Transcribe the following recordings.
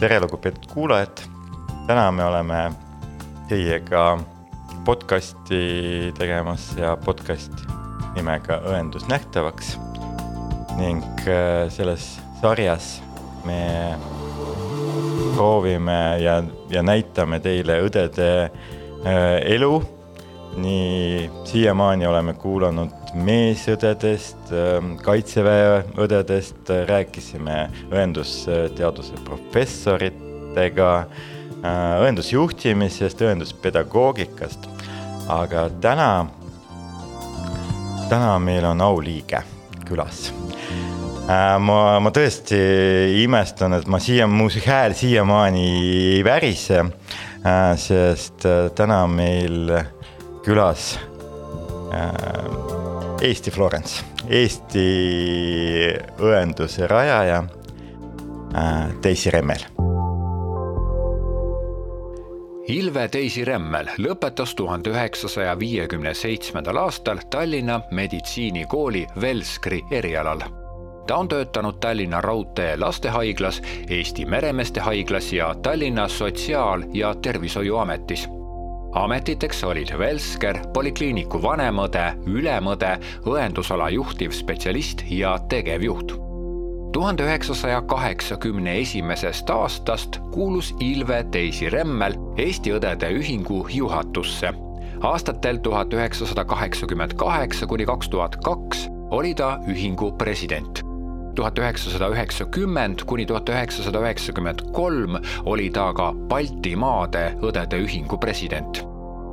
tere, lugupeetud kuulajad. täna me oleme teiega podcasti tegemas ja podcast nimega Õendus nähtavaks. ning äh, selles sarjas me proovime ja, ja näitame teile õdede äh, elu. nii siiamaani oleme kuulanud meesõdedest, ähm, kaitseväe õdedest, rääkisime õendusteaduse professoritega, äh, õendusjuhtimisest, õenduspedagoogikast. aga täna, täna meil on auliige külas äh, ma, ma tõesti imestan, et ma siia, mu hääl siiamaani ei värise, äh, sest täna meil külas Eesti Florence, Eesti õenduse rajaja Daisy Remmel. Ilve Daisy Remmel lõpetas tuhande üheksasaja viiekümne seitsmendal aastal Tallinna meditsiinikooli Velskri erialal ta on töötanud Tallinna Raudtee lastehaiglas, Eesti Meremeeste haiglas ja Tallinna Sotsiaal- ja Tervishoiuametis ametiteks olid Velsker, polikliiniku vanemõde, ülemõde, õendusala juhtivspetsialist ja tegevjuht. tuhande üheksasaja kaheksakümne esimesest aastast kuulus Ilve Teisi Remmel Eesti Õdede Ühingu juhatusse. aastatel tuhat üheksasada kaheksakümmend kaheksa kuni kaks tuhat kaks oli ta ühingu president tuhat üheksasada üheksakümmend kuni tuhat üheksasada üheksakümmend kolm oli ta ka Baltimaade Õdede Ühingu president.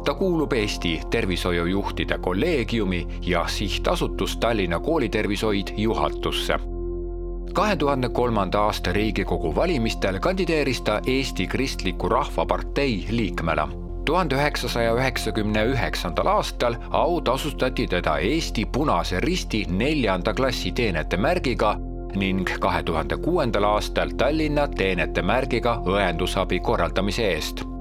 Ta kuulub Eesti Tervishoiujuhtide Kolleegiumi ja Sihtasutus Tallinna Koolitervishoid juhatusse kahe tuhande kolmanda aasta Riigikogu valimistel kandideeris ta Eesti Kristliku Rahvapartei liikmena tuhande üheksasaja üheksakümne üheksandal aastal autasustati teda Eesti Punase Risti neljanda klassi teenete märgiga ning kahe tuhande kuuendal aastal Tallinna teenete märgiga õendusabi korraldamise eest.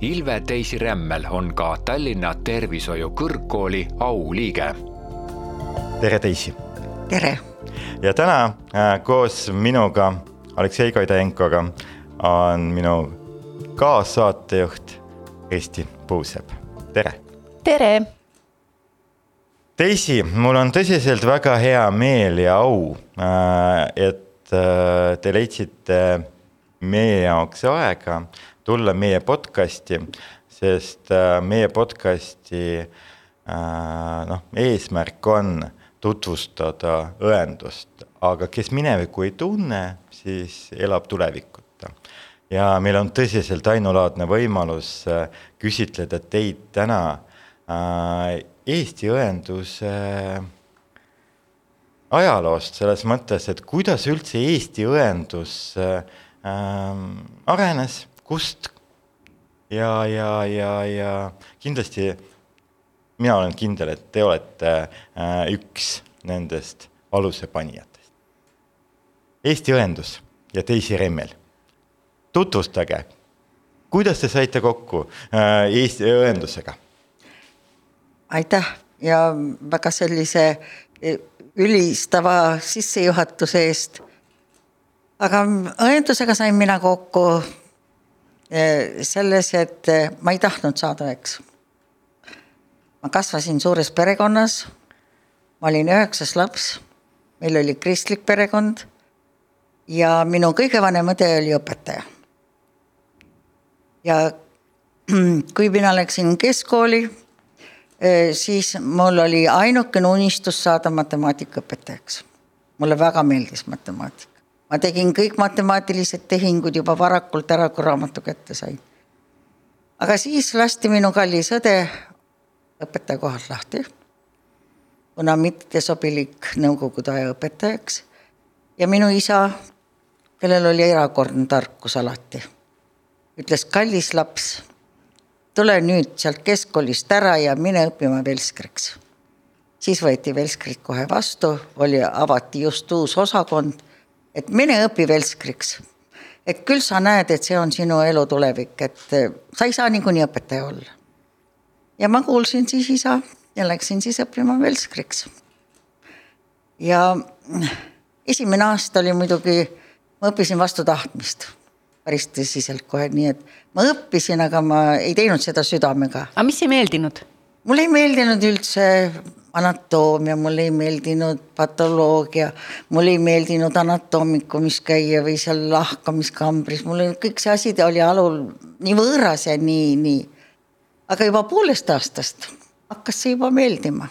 Ilve Teisi Rämmel on ka Tallinna Tervishoiu Kõrgkooli auliige. tere, Teisi. tere. ja täna äh, koos minuga, Aleksei Koidenkoga on minu kaassaatejuht Kristi Puusepp, tere. tere Daisy, mul on tõsiselt väga hea meel ja au, äh, et äh, te leidsite meie jaoks aega tulla meie podcast'i, sest äh, meie podcast'i noh, eesmärk on tutvustada õendust, aga kes minevikku ei tunne, siis elab tulevikuta. ja meil on tõsiselt ainulaadne võimalus küsitleda teid täna Eesti õenduse ajaloost selles mõttes, et kuidas üldse Eesti õendus äh, arenes, kust ja, ja, ja, ja kindlasti mina olen kindel, et te olete äh, üks nendest alusepanijatest. Eesti õendus ja Daisy Remmel, tutvustage, kuidas te saite kokku äh, Eesti õendusega aitäh ja väga sellise e, ülistava sissejuhatuse eest. aga õendusega sain mina kokku selles, et e, ma ei tahtnud saada õeks. ma kasvasin suures perekonnas. ma olin üheksas laps, meil oli kristlik perekond ja minu kõige vanem õde oli õpetaja. ja kui mina läksin keskkooli siis mul oli ainukene unistus saada matemaatikaõpetajaks. mulle väga meeldis matemaatika. Ma tegin kõik matemaatilised tehingud juba varakult ära, kui raamatu kätte sain. aga siis lasti minu kallis õde õpetaja kohalt lahti, kuna mitte sobilik nõukogude aja õpetajaks. ja minu isa, kellel oli erakordne tarkus alati, ütles, kallis laps tule nüüd sealt keskkoolist ära ja mine õppima Velskriks. siis võeti Velskrit kohe vastu, oli, avati just uus osakond, et mine õpi Velskriks. et küll sa näed, et see on sinu elu tulevik, et eh, sa ei saa niikuinii õpetaja olla. ja ma kuulsin siis isa ja läksin siis õppima Velskriks. ja esimene aasta oli muidugi, ma õppisin vastu tahtmist päris tõsiselt kohe, nii et ma õppisin, aga ma ei teinud seda südamega. aga mis ei meeldinud? mulle ei meeldinud üldse anatoomia, mulle ei meeldinud patoloogia, mulle ei meeldinud anatoomikumis käia või seal lahkamiskambris, mulle kõik see asi oli alul nii võõras ja nii, nii. aga juba poolest aastast hakkas see juba meeldima.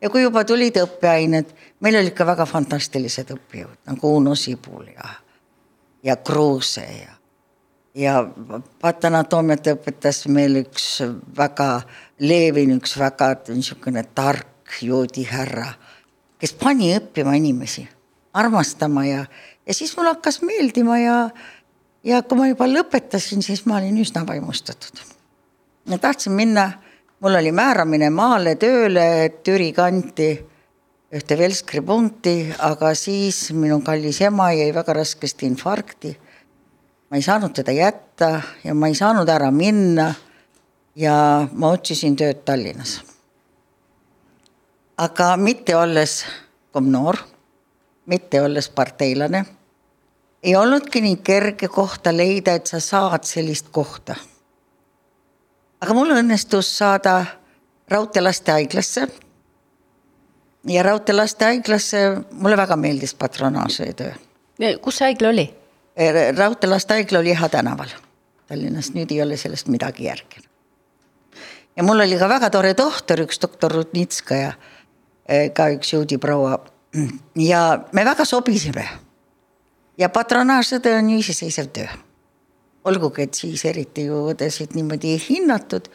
ja kui juba tulid õppeained, meil olid ka väga fantastilised õppejõud nagu Uno Sibul ja, ja Kruuse ja ja patanatoomiat õpetas meil üks väga Levin, üks väga niisugune tark joodihärra, kes pani õppima inimesi, armastama ja, ja siis mul hakkas meeldima ja, ja kui ma juba lõpetasin, siis ma olin üsna vaimustatud. ma tahtsin minna, mul oli määramine maale tööle Türi kanti ühte Velskri punkti, aga siis minu kallis ema jäi väga raskesti infarkti ma ei saanud teda jätta ja ma ei saanud ära minna. ja ma otsisin tööd Tallinnas. aga mitte olles komnoor, mitte olles parteilane, ei olnudki nii kerge kohta leida, et sa saad sellist kohta. aga mul õnnestus saada raudteelastehaiglasse. ja raudteelastehaiglasse mulle väga meeldis patronaaži töö. kus see haigla oli? Eh, raudteelastehaigla oli Iha tänaval Tallinnas, nüüd ei ole sellest midagi järginud. ja mul oli ka väga tore tohter, üks doktor Rudnitskaja, eh, ka üks juudi proua. ja me väga sobisime. ja patronaažõde on ju iseseisev töö. olgugi, et siis eriti ju õdesid niimoodi ei hinnatud.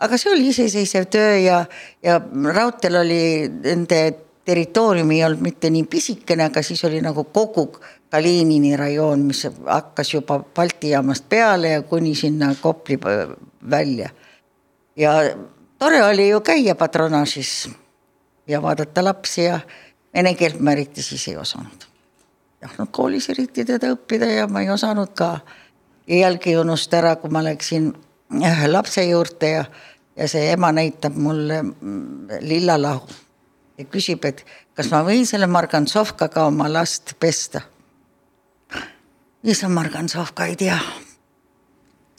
aga see oli iseseisev töö ja, ja raudteel oli nende territoorium ei olnud mitte nii pisikene, aga siis oli nagu kogu Kalinini rajoon, mis hakkas juba Balti jaamast peale ja kuni sinna Kopli välja. ja tore oli ju käia patronaažis ja vaadata lapsi ja vene keelt ma eriti siis ei osanud. no koolis eriti teda õppida ja ma ei osanud ka. iialgi ei unusta ära, kui ma läksin ühe lapse juurde ja, ja see ema näitab mulle mm, lillalahu ja küsib, et kas ma võin selle Margantsovkaga oma last pesta issand, Margantsovka ei tea.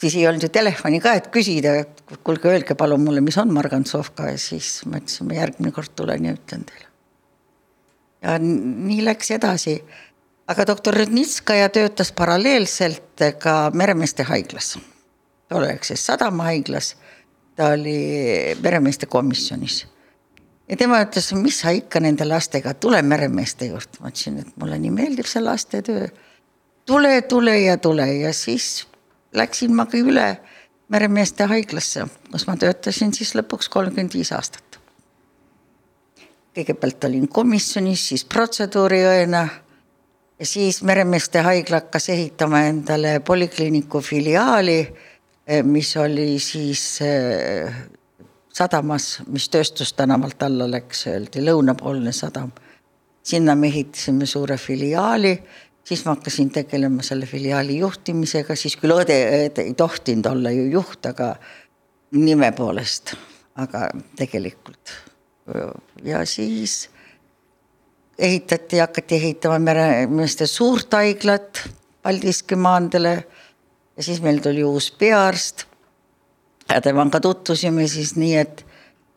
siis ei olnud ju telefoni ka, et küsida, et kuulge, öelge palun mulle, mis on Margantsovka ja siis ma ütlesin, ma järgmine kord tulen ja ütlen teile. ja nii läks edasi. aga doktor Rudnitskaja töötas paralleelselt ka meremeeste haiglas, tolleaegses sadamahaiglas. ta oli meremeeste komisjonis ja tema ütles, mis sa ikka nende lastega, tule meremeeste juurde, ma ütlesin, et mulle nii meeldib see lastetöö tule, tule ja tule ja siis läksin ma ka üle meremeeste haiglasse, kus ma töötasin siis lõpuks kolmkümmend viis aastat. kõigepealt olin komisjonis, siis protseduuriõena ja siis meremeeste haigla hakkas ehitama endale polikliiniku filiaali, mis oli siis eh, sadamas, mis Tööstustänavalt alla läks, öeldi lõunapoolne sadam. sinna me ehitasime suure filiaali siis ma hakkasin tegelema selle filiaali juhtimisega, siis küll õde, õde ei tohtinud olla ju juht, aga nime poolest, aga tegelikult. ja siis ehitati, hakati ehitama meremeeste suurt haiglat Paldiski maanteele ja siis meil tuli uus peaarst. ja temaga tutvusime siis nii, et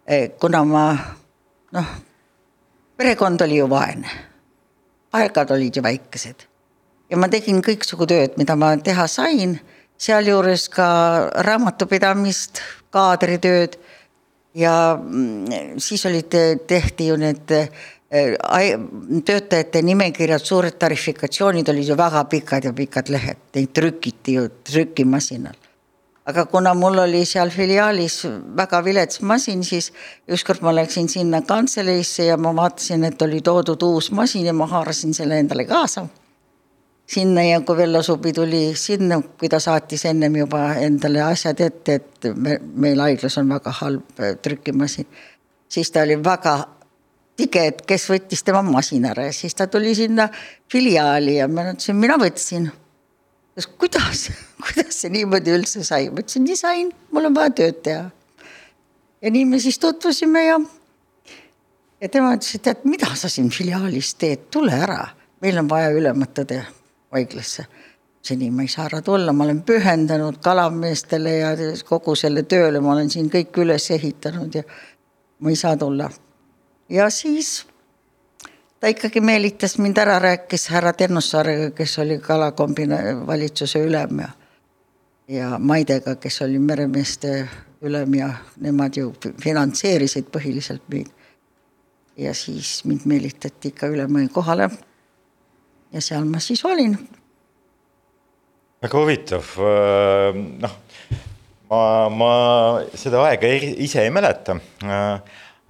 eh, kuna ma noh, perekond oli ju vaene, aegad olid ju väikesed ja ma tegin kõiksugu tööd, mida ma teha sain, sealjuures ka raamatupidamist, kaadritööd. Ja mm, siis olid, tehti ju need äh, töötajate nimekirjad, suured tarifikatsioonid olid ju väga pikad ja pikad lehed, neid trükiti ju trükimasinal. aga kuna mul oli seal filiaalis väga vilets masin, siis ükskord ma läksin sinna kantseleisse ja ma vaatasin, et oli toodud uus masin ja ma haarasin selle endale kaasa sinna ja kui Vello Subi tuli sinna, kui ta saatis ennem juba endale asjad ette, et me, meil haiglas on väga halb äh, trükimasin, siis ta oli väga tige, et kes võttis tema masina ära ja siis ta tuli sinna filiaali ja ma ütlesin, mina võtsin. kuidas, kuidas see niimoodi üldse sai, ma ütlesin, nii sain, mul on vaja tööd teha. ja nii me siis tutvusime ja, ja tema ütles, et tead, mida sa siin filiaalis teed, tule ära, meil on vaja ülemat õde haiglasse. seni ma ei saa ära tulla, ma olen pühendanud kalameestele ja kogu selle tööle, ma olen siin kõik üles ehitanud ja ma ei saa tulla. ja siis ta ikkagi meelitas mind ära, rääkis härra Tennussaarega, kes oli kalakombina valitsuse ülem ja ja Maidega, kes oli meremeeste ülem ja nemad ju finantseerisid põhiliselt meid. ja siis mind meelitati ikka Ülemõe kohale. Ja seal ma siis olin. väga huvitav, noh, ma, ma seda aega ise ei mäleta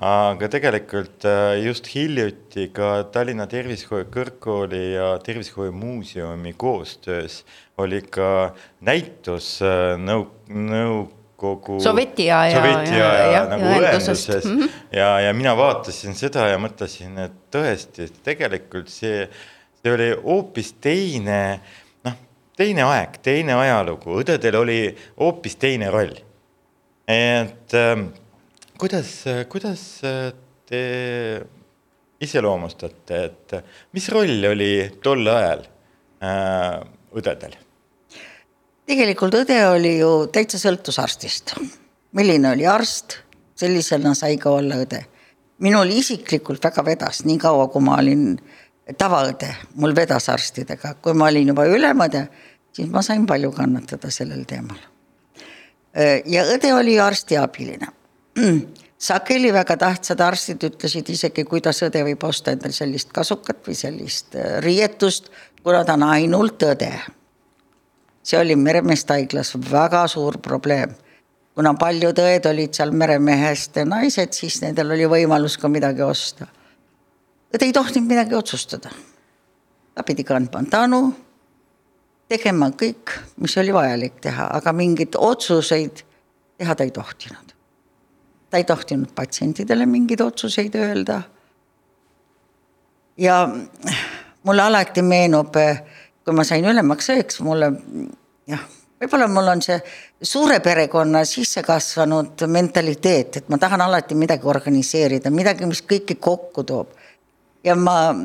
aga tegelikult äh, just hiljuti ka Tallinna Tervishoiu Kõrgkooli ja Tervishoiu Muuseumi koostöös oli ka näitus äh, nõu-, nõukogu Sovjetiaja Sovjetiaja ja, nagu ühenduses mm -hmm. ja, ja mina vaatasin seda ja mõtlesin, et tõesti, et tegelikult see, see oli hoopis teine, noh, teine aeg, teine ajalugu, õdedel oli hoopis teine roll. et ähm, kuidas, kuidas te iseloomustate, et mis roll oli tol ajal äh, õdedel? tegelikult õde oli ju täitsa sõltus arstist. milline oli arst, sellisena sai ka olla õde. minul isiklikult väga vedas, niikaua kui ma olin tavaõde, mul vedas arstidega, kui ma olin juba ülemõde, siis ma sain palju kannatada sellel teemal. ja õde oli arsti abiline sageli väga tähtsad arstid ütlesid isegi, kuidas õde võib osta endale sellist kasukat või sellist äh, riietust, kuna ta on ainult õde. see oli Meremeeste haiglas väga suur probleem. kuna paljud õed olid seal meremehest naised, siis nendel oli võimalus ka midagi osta. Õde ei tohtinud midagi otsustada. ta pidi kandma tänu, tegema kõik, mis oli vajalik teha, aga mingeid otsuseid teha ta ei tohtinud ta ei tohtinud patsientidele mingeid otsuseid öelda. ja mulle alati meenub, kui ma sain ülemaks õeks, mulle jah, võib-olla mul on see suure perekonna sisse kasvanud mentaliteet, et ma tahan alati midagi organiseerida, midagi, mis kõiki kokku toob ja ma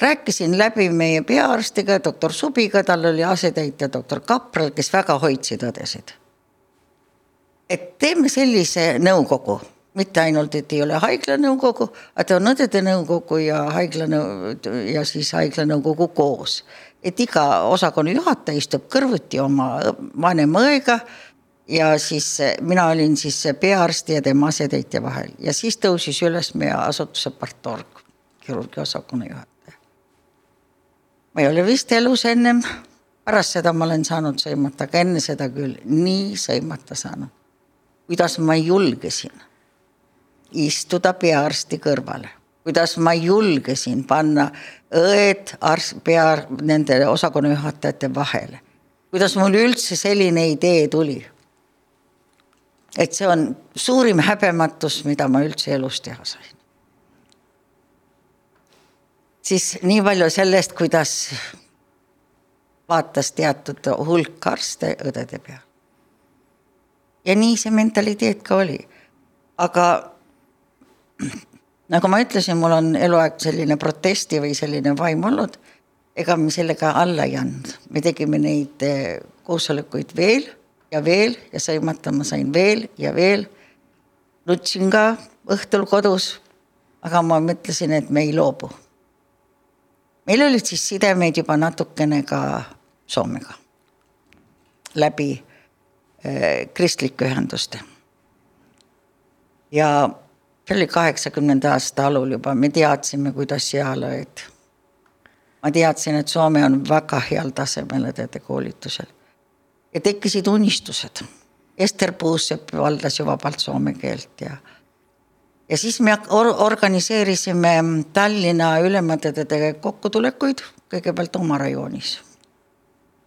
rääkisin läbi meie peaarstiga, doktor Subiga, tal oli asetäitja doktor Kapral, kes väga hoidsid õdesid. et teeme sellise nõukogu mitte ainult, et ei ole haiglanõukogu, vaid on õdede nõukogu ja haiglanõu- ja siis haiglanõukogu koos. et iga osakonna juhataja istub kõrvuti oma vanema õega ja siis mina olin siis peaarsti ja tema asetäitja vahel ja siis tõusis üles meie asutuse partorg, kirurgi osakonna juhataja. ma ei ole vist elus ennem, pärast seda ma olen saanud sõimata, aga enne seda küll nii sõimata saanud. kuidas ma julgesin istuda peaarsti kõrvale. kuidas ma julgesin panna õed arst, pea, nende osakonna juhatajate vahele. kuidas mul üldse selline idee tuli. et see on suurim häbematus, mida ma üldse elus teha sain. Siis nii palju sellest, kuidas vaatas teatud hulk arste õdede peal. ja nii see mentaliteet ka oli. aga nagu ma ütlesin, mul on eluaeg selline protesti või selline vaim olnud. ega me sellega alla ei andnud, me tegime neid eh, koosolekuid veel ja veel ja sõimata ma sain veel ja veel. nutsin ka õhtul kodus. aga ma mõtlesin, et me ei loobu. Meil olid siis sidemeid juba natukene ka Soomega läbi eh, kristlike ühenduste. ja see oli kaheksakümnenda aasta alul juba, me teadsime, kuidas seal olid. ma teadsin, et Soome on väga heal tasemel õdede koolitusel. ja tekkisid unistused. Ester Puusepp valdas ju vabalt soome keelt ja ja siis me or organiseerisime Tallinna ülemõdede kokkutulekuid kõigepealt oma rajoonis.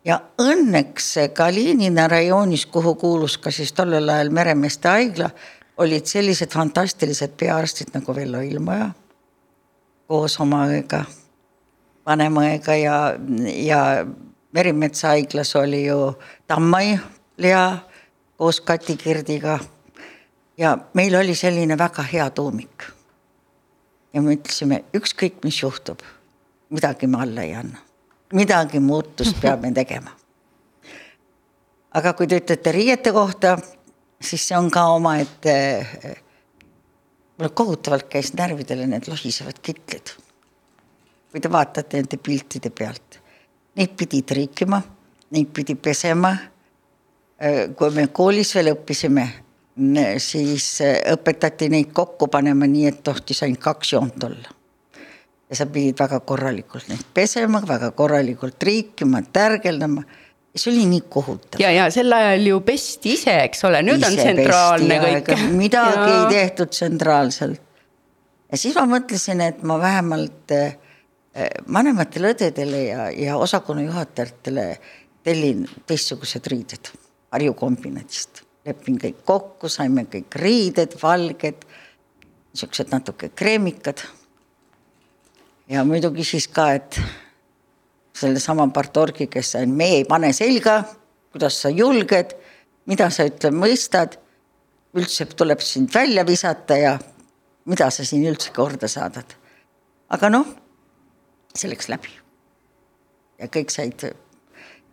ja õnneks Kalinina rajoonis, kuhu kuulus ka siis tollel ajal Meremeeste haigla olid sellised fantastilised peaarstid nagu Vello Ilmaja koos oma õega, vanema õega ja, ja Merimetsa haiglas oli ju Tammai Lea koos Kati Kirdiga. Ja meil oli selline väga hea tuumik. ja me ütlesime, ükskõik, mis juhtub, midagi me alla ei anna, midagi muutust peame tegema. aga kui te ütlete riiete kohta, siis see on ka omaette, mulle kohutavalt käis närvidele need lohisevad kitlid. kui te vaatate nende piltide pealt, neid pidi triikima, neid pidi pesema. kui me koolis veel õppisime, siis õpetati neid kokku panema nii, et tohtis ainult kaks joont olla ja sa pidid väga korralikult neid pesema, väga korralikult triikima, tärgeldama see oli nii kohutav. ja, ja sel ajal ju pesti ise, eks ole, nüüd ise on tsentraalne kõik. midagi ja. ei tehtud tsentraalselt. ja siis ma mõtlesin, et ma vähemalt eh, vanematele õdedele ja, ja osakonna juhatajatele tellin teistsugused riided Harju kombinaadist. Lepin kõik kokku, saime kõik riided, valged, niisugused natuke kreemikad. ja muidugi siis ka, et sellesama partorgi, kes on, me ei pane selga, kuidas sa julged, mida sa ütled, mõistad, üldse tuleb sind välja visata ja mida sa siin üldse korda saadad. aga noh, see läks läbi. ja kõik said,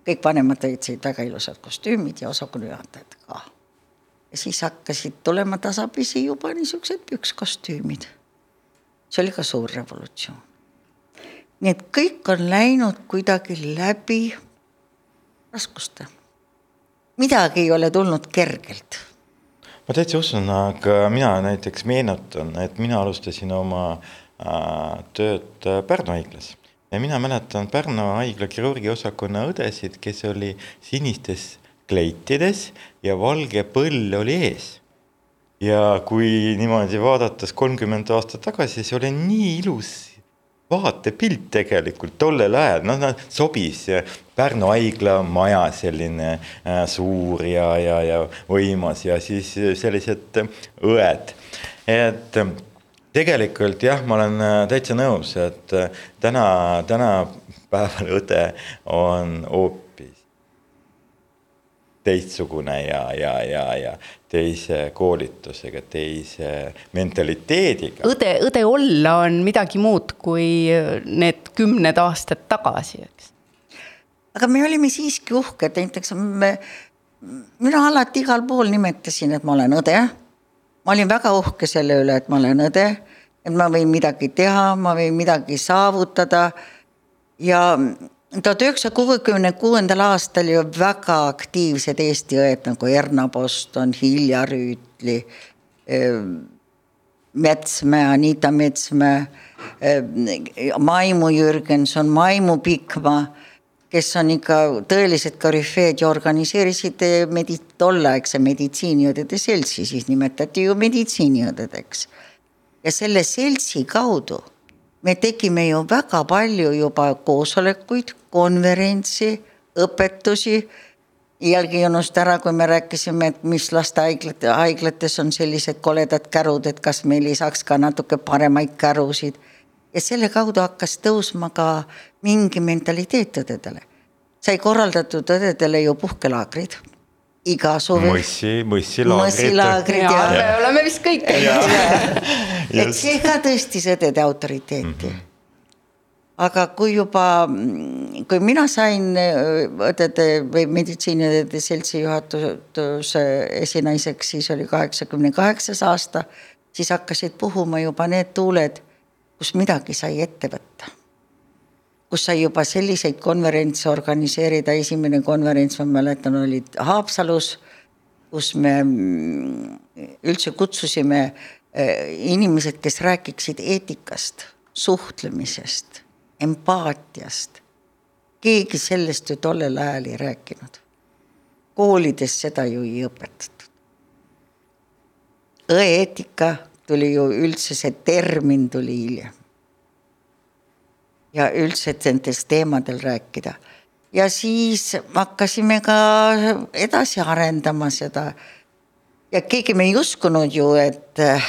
kõik vanemad said väga ilusad kostüümid ja osakonna juhatajad ka. Siis hakkasid tulema tasapisi juba niisugused pükskostüümid. see oli ka suur revolutsioon nii et kõik on läinud kuidagi läbi raskuste. midagi ei ole tulnud kergelt. ma täitsa usun, aga mina näiteks meenutan, et mina alustasin oma äh, tööd äh, Pärnu haiglas ja mina mäletan Pärnu haigla kirurgiosakonna õdesid, kes oli sinistes kleitides ja valge põll oli ees. Ja kui niimoodi vaadates kolmkümmend aastat tagasi, see oli nii ilus vaatepilt tegelikult tollel ajal, noh, noh sobis Pärnu haigla maja selline äh, suur ja, ja, ja võimas ja siis sellised õed, et tegelikult jah, ma olen äh, täitsa nõus, et äh, täna, tänapäeval õde on hoopis teistsugune ja, ja, ja, ja teise koolitusega, teise mentaliteediga. õde, õde olla on midagi muud kui need kümned aastad tagasi, eks. aga me olime siiski uhked, näiteks me, mina alati igal pool nimetasin, et ma olen õde. ma olin väga uhke selle üle, et ma olen õde, et ma võin midagi teha, ma võin midagi saavutada ja tuhat üheksasaja kuuekümne kuuendal aastal ju väga aktiivsed Eesti õed nagu Erna Poston, Hilja Rüütli, eh, Metsmäe, Anita Metsmäe, eh, Maimu Jürgenson, Maimu Pikma, kes on ikka tõelised korüfeed ja organiseerisid eh, medi-, tolleaegse meditsiiniõdede seltsi, siis nimetati ju meditsiiniõdedeks. ja selle seltsi kaudu me tegime ju väga palju juba koosolekuid, konverentsi, õpetusi. iialgi ei unusta ära, kui me rääkisime, et mis lastehaiglate, haiglates on sellised koledad kärud, et kas meil ei saaks ka natuke paremaid kärusid. ja selle kaudu hakkas tõusma ka mingi mentaliteet õdedele. sai korraldatud õdedele ju puhkelaagrid iga suvi. mõssi, mõssilaagrid. mõssilaagrid ja, ja. me oleme vist kõik käinud. et see ka tõstis õdede autoriteeti mm. -hmm aga kui juba, kui mina sain õdede või meditsiiniõdede seltsi juhatuse esinaiseks, siis oli kaheksakümne kaheksas aasta, siis hakkasid puhuma juba need tuuled, kus midagi sai ette võtta kus sai juba selliseid konverentse organiseerida, esimene konverents, ma mäletan, oli Haapsalus, kus me mm, üldse kutsusime eh, inimesed, kes räägiksid eetikast, suhtlemisest, empaatiast. keegi sellest ju tollel ajal ei rääkinud. koolides seda ju ei õpetatud. õeeetika tuli ju üldse, see termin tuli hiljem ja üldse nendest teemadel rääkida. ja siis hakkasime ka edasi arendama seda. ja keegi me ei uskunud ju, et äh,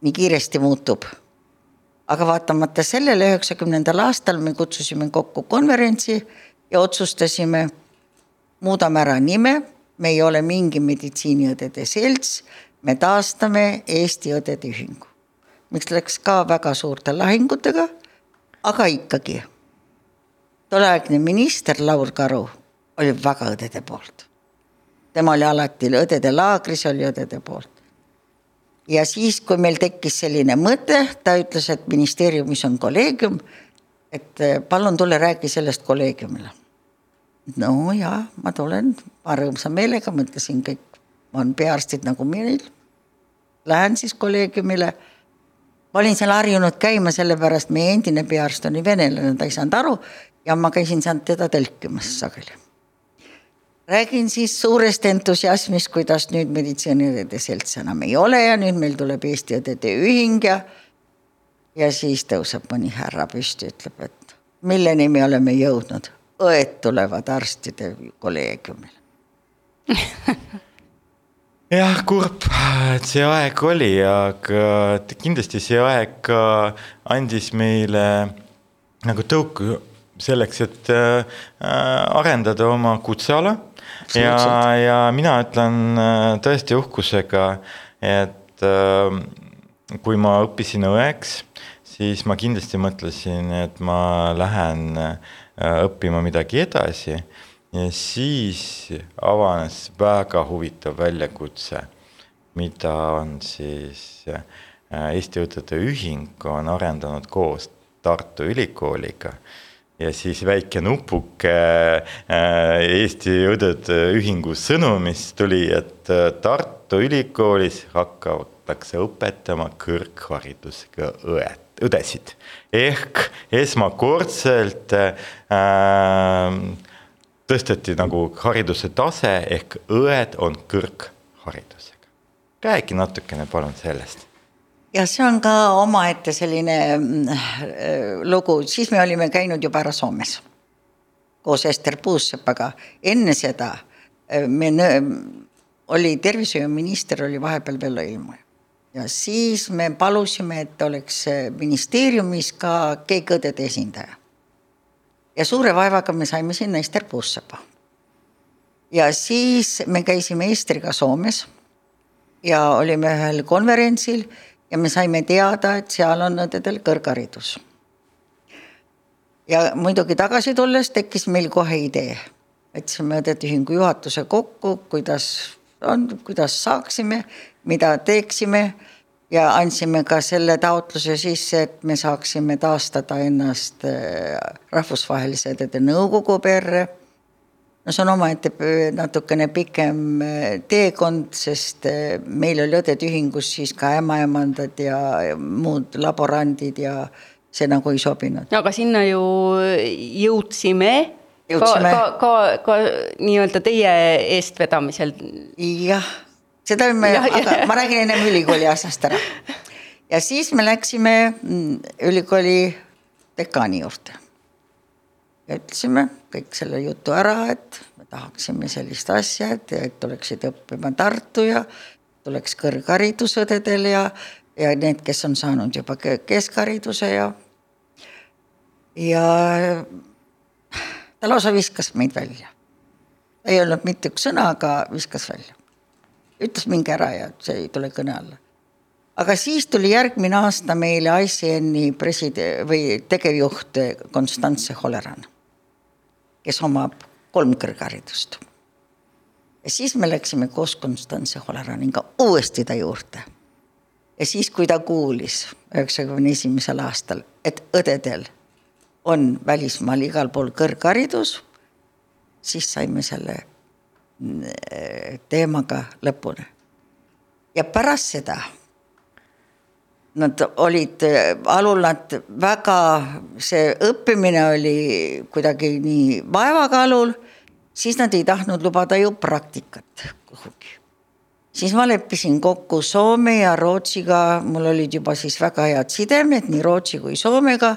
nii kiiresti muutub. aga vaatamata sellele üheksakümnendal aastal me kutsusime kokku konverentsi ja otsustasime, muudame ära nime, me ei ole mingi meditsiiniõdede selts, me taastame Eesti Õdede Ühingu, mis läks ka väga suurte lahingutega aga ikkagi, tolleaegne minister Laur Karu oli väga õdede poolt. tema oli alati õdede laagris, oli õdede poolt. ja siis, kui meil tekkis selline mõte, ta ütles, et ministeeriumis on kolleegium, et eh, palun tule räägi sellest kolleegiumile. no ja ma tulen, ma rõõmsa meelega mõtlesin, kõik on peaarstid nagu meil. Lähen siis kolleegiumile ma olin seal harjunud käima, sellepärast meie endine peaarst oli venelane, ta ei saanud aru ja ma käisin seal teda tõlkimas sageli. räägin siis suurest entusiasmist, kuidas nüüd meditsiiniõdede selts enam ei ole ja nüüd meil tuleb Eesti Õdede Ühing ja ja siis tõuseb mõni härra püsti, ütleb, et milleni me oleme jõudnud, õed tulevad arstide kolleegiumile jah, kurb, et see aeg oli, aga kindlasti see aeg ka andis meile nagu tõuku selleks, et äh, arendada oma kutseala. ja, ja mina ütlen äh, tõesti uhkusega, et äh, kui ma õppisin õeks, siis ma kindlasti mõtlesin, et ma lähen õppima midagi edasi ja siis avanes väga huvitav väljakutse, mida on siis äh, Eesti Õdede Ühing on arendanud koos Tartu Ülikooliga. Ja siis väike nupuke äh, Eesti Õdede Ühingu sõnumist tuli, et äh, Tartu Ülikoolis hakatakse õpetama kõrgharidusega õed, õdesid. Ehk esmakordselt äh, tõsteti nagu hariduse tase ehk õed on kõrgharidusega. räägi natukene palun sellest. ja see on ka omaette selline äh, lugu, siis me olime käinud juba ära Soomes koos Ester Puussepaga, enne seda äh, me oli tervishoiuminister oli vahepeal Vello Ilmuja ja siis me palusime, et oleks äh, ministeeriumis ka keegi õdede esindaja ja suure vaevaga me saime sinna Ester Puussepa. ja siis me käisime Estriga Soomes ja olime ühel konverentsil ja me saime teada, et seal on õdedel kõrgharidus. ja muidugi tagasi tulles tekkis meil kohe idee, võtsime õdede ühingu juhatuse kokku, kuidas on, kuidas saaksime, mida teeksime ja andsime ka selle taotluse sisse, et me saaksime taastada ennast äh, rahvusvahelise õdede nõukogu perre. no see on omaette natukene pikem äh, teekond, sest äh, meil oli õdede ühingus siis ka ämmaemandad ja muud laborandid ja see nagu ei sobinud. aga sinna ju jõudsime jõudsime. ka, ka, ka, ka nii-öelda teie eestvedamisel. jah seda me, aga ma räägin ennem ülikooli asjast ära. ja siis me läksime mm, ülikooli dekaani juurde. ja ütlesime kõik selle jutu ära, et me tahaksime sellist asja, et, et tuleksid õppima Tartu ja tuleks kõrgharidus õdedel ja, ja need, kes on saanud juba keskhariduse ja, ja ta lausa viskas meid välja. ei öelnud mitte üks sõna, aga viskas välja ütles minge ära ja see ei tule kõne alla. aga siis tuli järgmine aasta meile ICN-i preside- või tegevjuht Konstantse Holeran, kes omab kolm kõrgharidust. ja siis me läksime koos Konstantse Holeraniga uuesti ta juurde. ja siis, kui ta kuulis üheksakümne esimesel aastal, et õdedel on välismaal igal pool kõrgharidus, siis saime selle teemaga lõpuni. ja pärast seda nad olid, alul nad väga, see õppimine oli kuidagi nii vaevaga alul, siis nad ei tahtnud lubada ju praktikat kuhugi. siis ma leppisin kokku Soome ja Rootsiga, mul olid juba siis väga head sidemed nii Rootsi kui Soomega,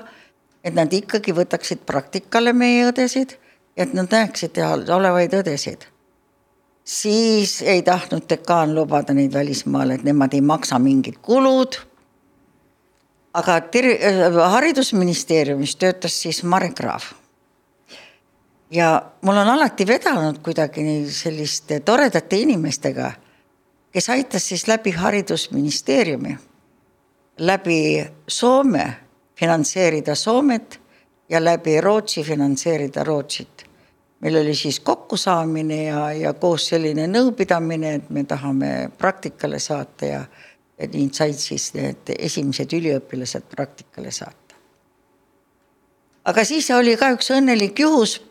et nad ikkagi võtaksid praktikale meie õdesid, et nad näeksid olevaid õdesid siis ei tahtnud dekaan lubada neid välismaale, et nemad ei maksa mingid kulud. aga ter-, äh, haridusministeeriumis töötas siis Mare Kraav. ja mul on alati vedanud kuidagi selliste toredate inimestega, kes aitas siis läbi haridusministeeriumi, läbi Soome finantseerida Soomet ja läbi Rootsi finantseerida Rootsit meil oli siis kokkusaamine ja, ja koos selline nõupidamine, et me tahame praktikale saata ja, ja nii said siis need esimesed üliõpilased praktikale saata. aga siis oli ka üks õnnelik juhus.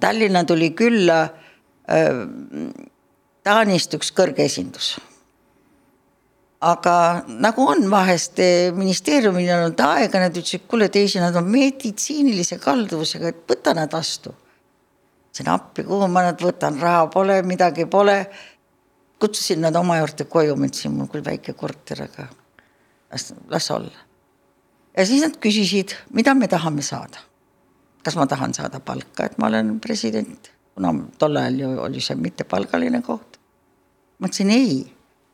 Tallinna tuli külla äh, Taanist üks kõrge esindus aga nagu on vahest eh, ministeeriumil olnud aega, nad ütlesid, kuule teisi, nad on meditsiinilise kalduvusega, et võta nad vastu. Ütlesin appi, kuhu ma nad võtan, raha pole, midagi pole. kutsusin nad oma juurde koju, ma ütlesin, mul küll väike korter, aga las, las olla. ja siis nad küsisid, mida me tahame saada. kas ma tahan saada palka, et ma olen president, kuna tol ajal ju oli see mittepalgaline koht. ma ütlesin ei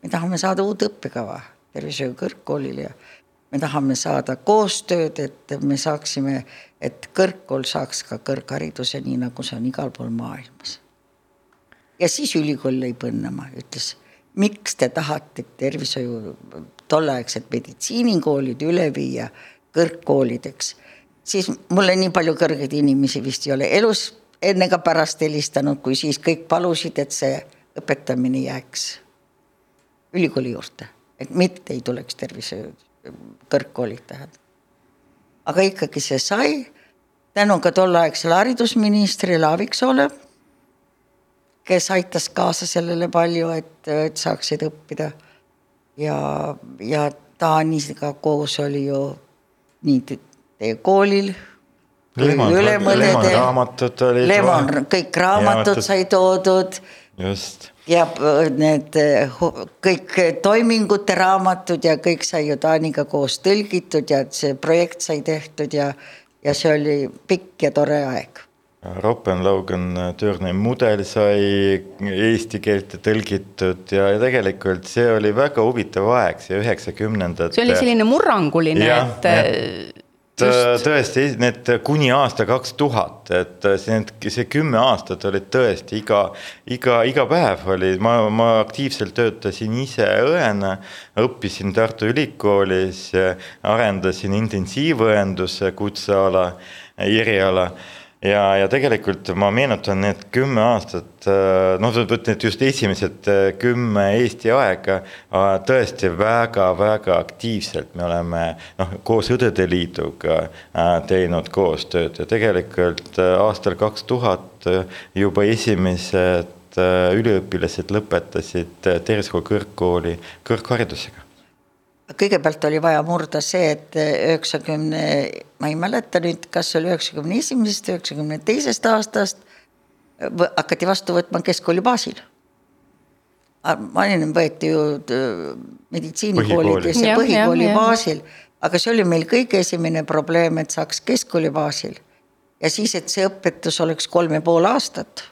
me tahame saada uut õppekava tervishoiu kõrgkoolil ja me tahame saada koostööd, et me saaksime, et kõrgkool saaks ka kõrghariduse, nii nagu see on igal pool maailmas. ja siis ülikool lõi põnnama, ütles, miks te tahate tervishoiu tolleaegset meditsiinikoolid üle viia kõrgkoolideks, siis mulle nii palju kõrgeid inimesi vist ei ole elus enne ega pärast helistanud, kui siis kõik palusid, et see õpetamine jääks ülikooli juurde, et mitte ei tuleks tervishoiu kõrgkoolid tähendab. aga ikkagi see sai tänu ka tolleaegsele haridusministrile Aaviksoole, kes aitas kaasa sellele palju, et, et saaksid õppida. ja, ja Taaniga koos oli ju nii teie koolil Lemon, Lemon raamatud olid. Lemon, kõik raamatud sai toodud. just ja äh, need äh, kõik toimingute raamatud ja kõik sai ju Taaniga koos tõlgitud ja see projekt sai tehtud ja, ja see oli pikk ja tore aeg. Roppenlaugen Türni mudel sai eesti keelde tõlgitud ja, ja tegelikult see oli väga huvitav aeg, see üheksakümnendad. see oli selline murranguline, et ja tõesti, need kuni aasta kaks tuhat, et see, see kümme aastat olid tõesti iga, iga, iga päev oli, ma, ma aktiivselt töötasin ise õena, õppisin Tartu Ülikoolis, arendasin intensiivõenduse kutseala, eriala ja, ja tegelikult ma meenutan need kümme aastat, äh, noh, need just esimesed äh, kümme Eesti aega äh, tõesti väga-väga aktiivselt me oleme noh, koos Õdede Liiduga teinud koostööd ja tegelikult aastal kaks tuhat juba esimesed üliõpilased lõpetasid tervishoiu kõrgkooli kõrgharidusega kõigepealt oli vaja murda see, et üheksakümne, ma ei mäleta nüüd, kas oli üheksakümne esimesest, üheksakümne teisest aastast hakati vastu võtma keskkooli baasil. vanem võeti ju meditsiinikoolides ja põhikooli ja, baasil, aga see oli meil kõige esimene probleem, et saaks keskkooli baasil. ja siis, et see õpetus oleks kolm ja pool aastat.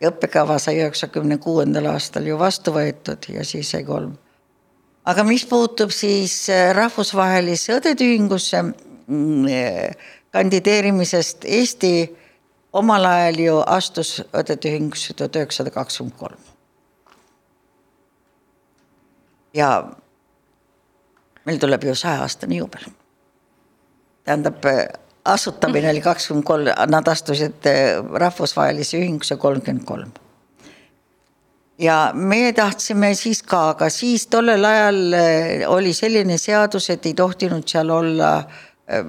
ja õppekava sai üheksakümne kuuendal aastal ju vastu võetud ja siis sai kolm aga mis puutub siis äh, rahvusvahelisse õdede-ühingusse mm, äh, kandideerimisest, Eesti omal ajal ju astus õdede-ühingusse tuhat üheksasada kakskümmend kolm. ja meil tuleb ju saja-aastane juubel. tähendab, äh, asutamine oli kakskümmend kolm, nad astusid rahvusvahelise ühingusse kolmkümmend kolm ja meie tahtsime siis ka, aga siis tollel ajal eh, oli selline seadus, et ei tohtinud seal olla, eh,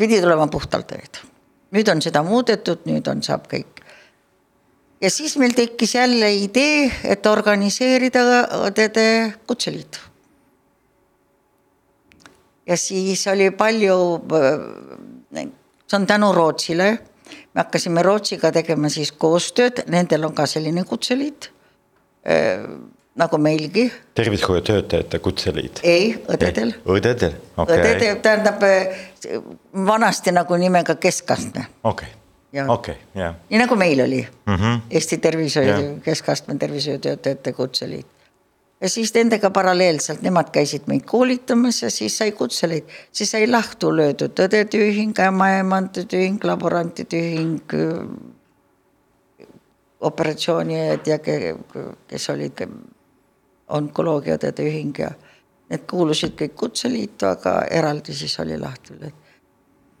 pidid olema puhtalt õed. nüüd on seda muudetud, nüüd on, saab kõik. ja siis meil tekkis jälle idee, et organiseerida õdede kutseliit. ja siis oli palju, eh, see on tänu Rootsile, me hakkasime Rootsiga tegema siis koostööd, nendel on ka selline kutseliit nagu meilgi. tervishoiutöötajate kutseliit? ei, õdedel. õdedel, okei okay.. õdedel tähendab äh, vanasti nagu nimega keskastme. okei okay., okei, jah. nii nagu meil oli mm -hmm. Eesti Tervishoiu, keskastme tervishoiutöötajate kutseliit. ja siis nendega paralleelselt, nemad käisid meid koolitamas ja siis sai kutseliit, siis sai lahtu löödud õdede ühing, ämmaemandade ühing, laborantide ühing operatsiooniõed ja kes olid onkoloogiaõdede ühing ja need kuulusid kõik Kutseliitu, aga eraldi siis oli lahti.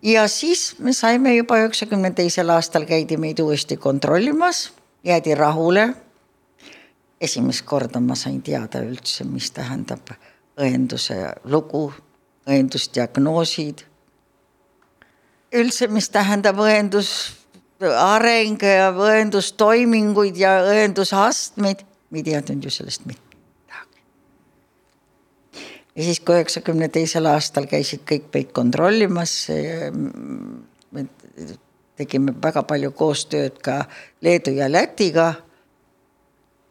ja siis me saime juba üheksakümne teisel aastal käidi meid uuesti kontrollimas, jäädi rahule. esimest korda ma sain teada üldse, mis tähendab õenduse lugu, õendusdiagnoosid. üldse, mis tähendab õendus areng ja õendustoiminguid ja õendusastmeid, me ei teadnud ju sellest midagi ja siis, kui üheksakümne teisel aastal käisid kõik meid kontrollimas, me tegime väga palju koostööd ka Leedu ja Lätiga.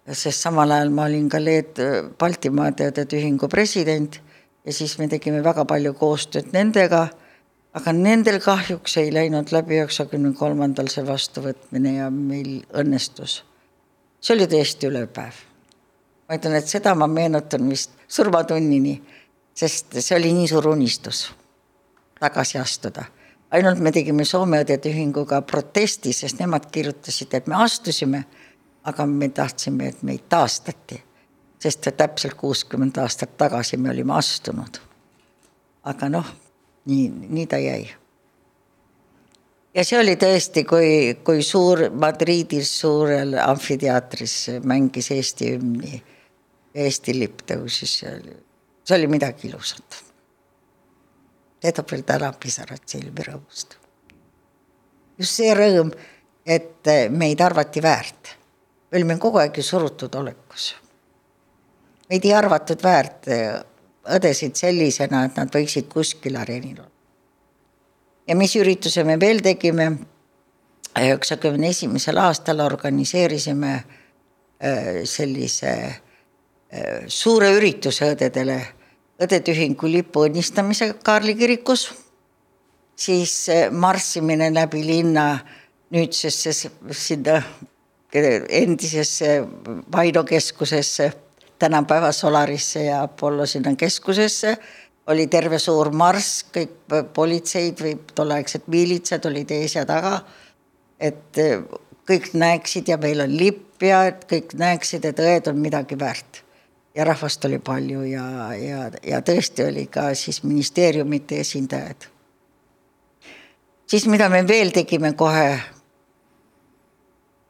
sest samal ajal ma olin ka Leed-, Baltimaade Õdede Ühingu president ja siis me tegime väga palju koostööd nendega. Aga nendel kahjuks ei läinud läbi üheksakümne kolmandal see vastuvõtmine ja meil õnnestus. see oli tõesti ülepäev. ma ütlen, et seda ma meenutan vist surmatunnini, sest see oli nii suur unistus tagasi astuda. ainult me tegime Soome Õdede Ühinguga protesti, sest nemad kirjutasid, et me astusime, aga me tahtsime, et meid taastati, sest täpselt kuuskümmend aastat tagasi me olime astunud. aga noh, nii, nii ta jäi ja see oli tõesti, kui, kui suur Madridis suurel amfiteatris mängis Eesti hümni Eesti lipp tõusis, see oli, see oli midagi ilusat. toob veel täna pisarad silmi rõõmust. just see rõõm, et meid arvati väärt. me olime kogu aeg ju surutud olekus. meid ei arvatud väärt õdesid sellisena, et nad võiksid kuskil areenil olla. ja mis ürituse me veel tegime, üheksakümne esimesel aastal organiseerisime äh, sellise suure ürituse õdedele, Õdede Ühingu lipu õnnistamise Kaarli kirikus, siis marssimine läbi linna nüüdsesse sinna endisesse Vaino keskusesse, tänapäeva Solarisse ja Apollo sinna keskusesse, oli terve suur marss, kõik politseid või tolleaegsed miilitsad olid ees ja taga, et kõik näeksid ja meil on lipp ja et kõik näeksid, et õed on midagi väärt. Ja rahvast oli palju ja, ja, ja tõesti oli ka siis ministeeriumite esindajad. siis mida me veel tegime kohe,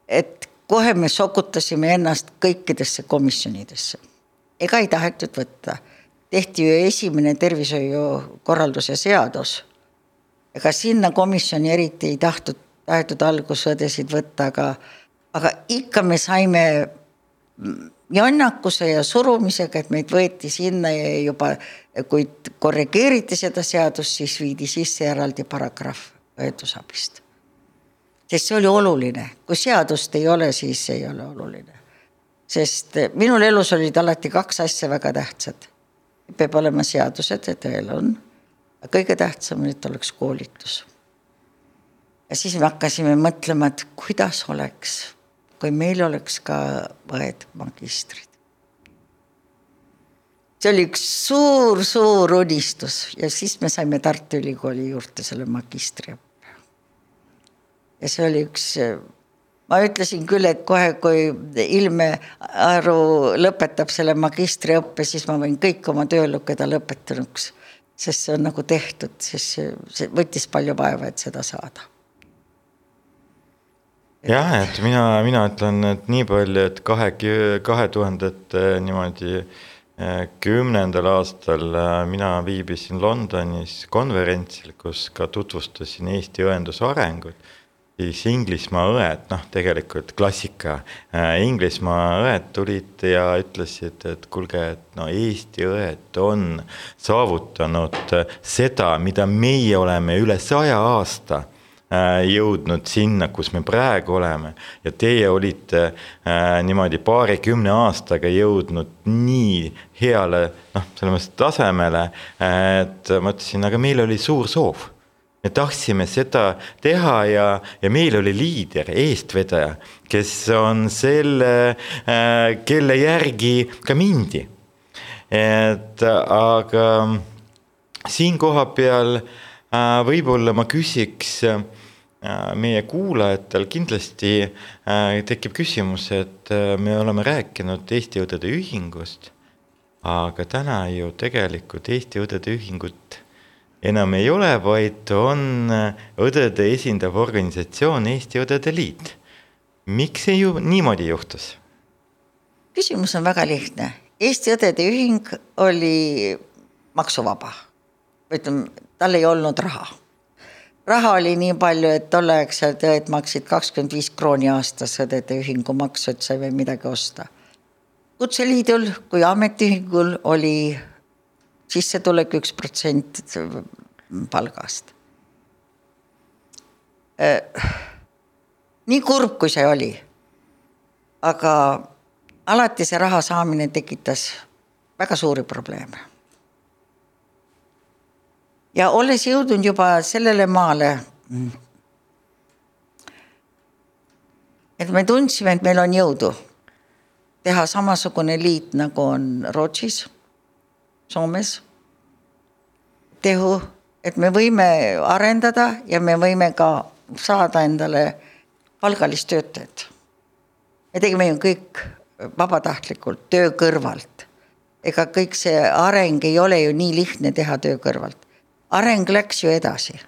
et kohe me sokutasime ennast kõikidesse komisjonidesse. ega ei tahetud võtta, tehti ju esimene tervishoiukorralduse seadus. ega sinna komisjoni eriti ei tahtnud, tahetud algusõdesid võtta, aga, aga ikka me saime jonnakuse ja surumisega, et meid võeti sinna ja juba, kui korrigeeriti seda seadust, siis viidi sisse eraldi paragrahv õendusabist. Sest see oli oluline, kui seadust ei ole, siis ei ole oluline. sest minul elus olid alati kaks asja väga tähtsad. peab olema seadused, et tõel on, aga kõige tähtsam, et oleks koolitus. ja siis me hakkasime mõtlema, et kuidas oleks kui meil oleks ka õed magistrid. see oli üks suur-suur unistus ja siis me saime Tartu Ülikooli juurde selle magistriõppe. Ja see oli üks, ma ütlesin küll, et kohe, kui Ilme Aru lõpetab selle magistriõppe, siis ma võin kõik oma töö lugeda lõpetanuks, sest see on nagu tehtud, sest see, võttis palju vaeva, et seda saada. Jah, et mina, mina ütlen, et nii palju, et kahe, kahe tuhandete niimoodi eh, kümnendal aastal eh, mina viibisin Londonis konverentsil, kus ka tutvustasin Eesti õenduse arengut siis Inglismaa õed, noh, tegelikult klassika, eh, Inglismaa õed tulid ja ütlesid, et kuulge, et no Eesti õed on saavutanud seda, mida meie oleme üle saja aasta Äh, jõudnud sinna, kus me praegu oleme. Ja teie olite äh, niimoodi paarikümne aastaga jõudnud nii heale noh, selles mõttes tasemele, et ma ütlesin, aga meil oli suur soov me tahtsime seda teha ja, ja meil oli liider, eestvedaja, kes on selle, äh, kelle järgi ka mindi. et aga siin koha peal võib-olla ma küsiks Äh, meie kuulajatel kindlasti äh, tekib küsimus, et äh, me oleme rääkinud Eesti Õdede Ühingust, aga täna ju tegelikult Eesti Õdede Ühingut enam ei ole, vaid on õdede esindav organisatsioon Eesti Õdede Liit. miks see ju niimoodi juhtus? küsimus on väga lihtne. Eesti Õdede Ühing oli maksuvaba. ütleme, tal ei olnud raha. raha oli nii palju, et tolleaegsed õed maksid kakskümmend viis krooni aastas õdede ühingu maksu, et sai veel midagi osta. kutseliidul kui ametiühingul oli sissetulek üks protsent palgast. nii kurb, kui see oli, aga alati see raha saamine tekitas väga suuri probleeme. Ja olles jõudnud juba sellele maale, et me tundsime, et meil on jõudu teha samasugune liit, nagu on Rootsis, Soomes. tehu, et me võime arendada ja me võime ka saada endale palgalist töötajat. me tegime ju kõik vabatahtlikult, töö kõrvalt. ega kõik see areng ei ole ju nii lihtne teha töö kõrvalt areng läks ju edasi.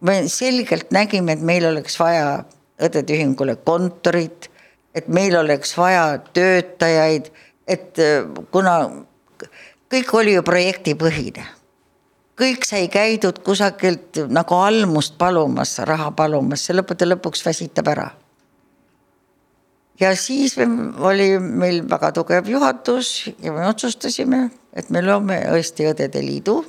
me selgelt nägime, et meil oleks vaja õdede ühingule kontorit, et meil oleks vaja töötajaid, et äh, kuna kõik oli ju projektipõhine. kõik sai käidud kusagilt nagu almust palumas, raha palumas, see lõppude lõpuks väsitab ära. ja siis oli meil väga tugev juhatus ja me otsustasime, et me loome Eesti Õdede Liidu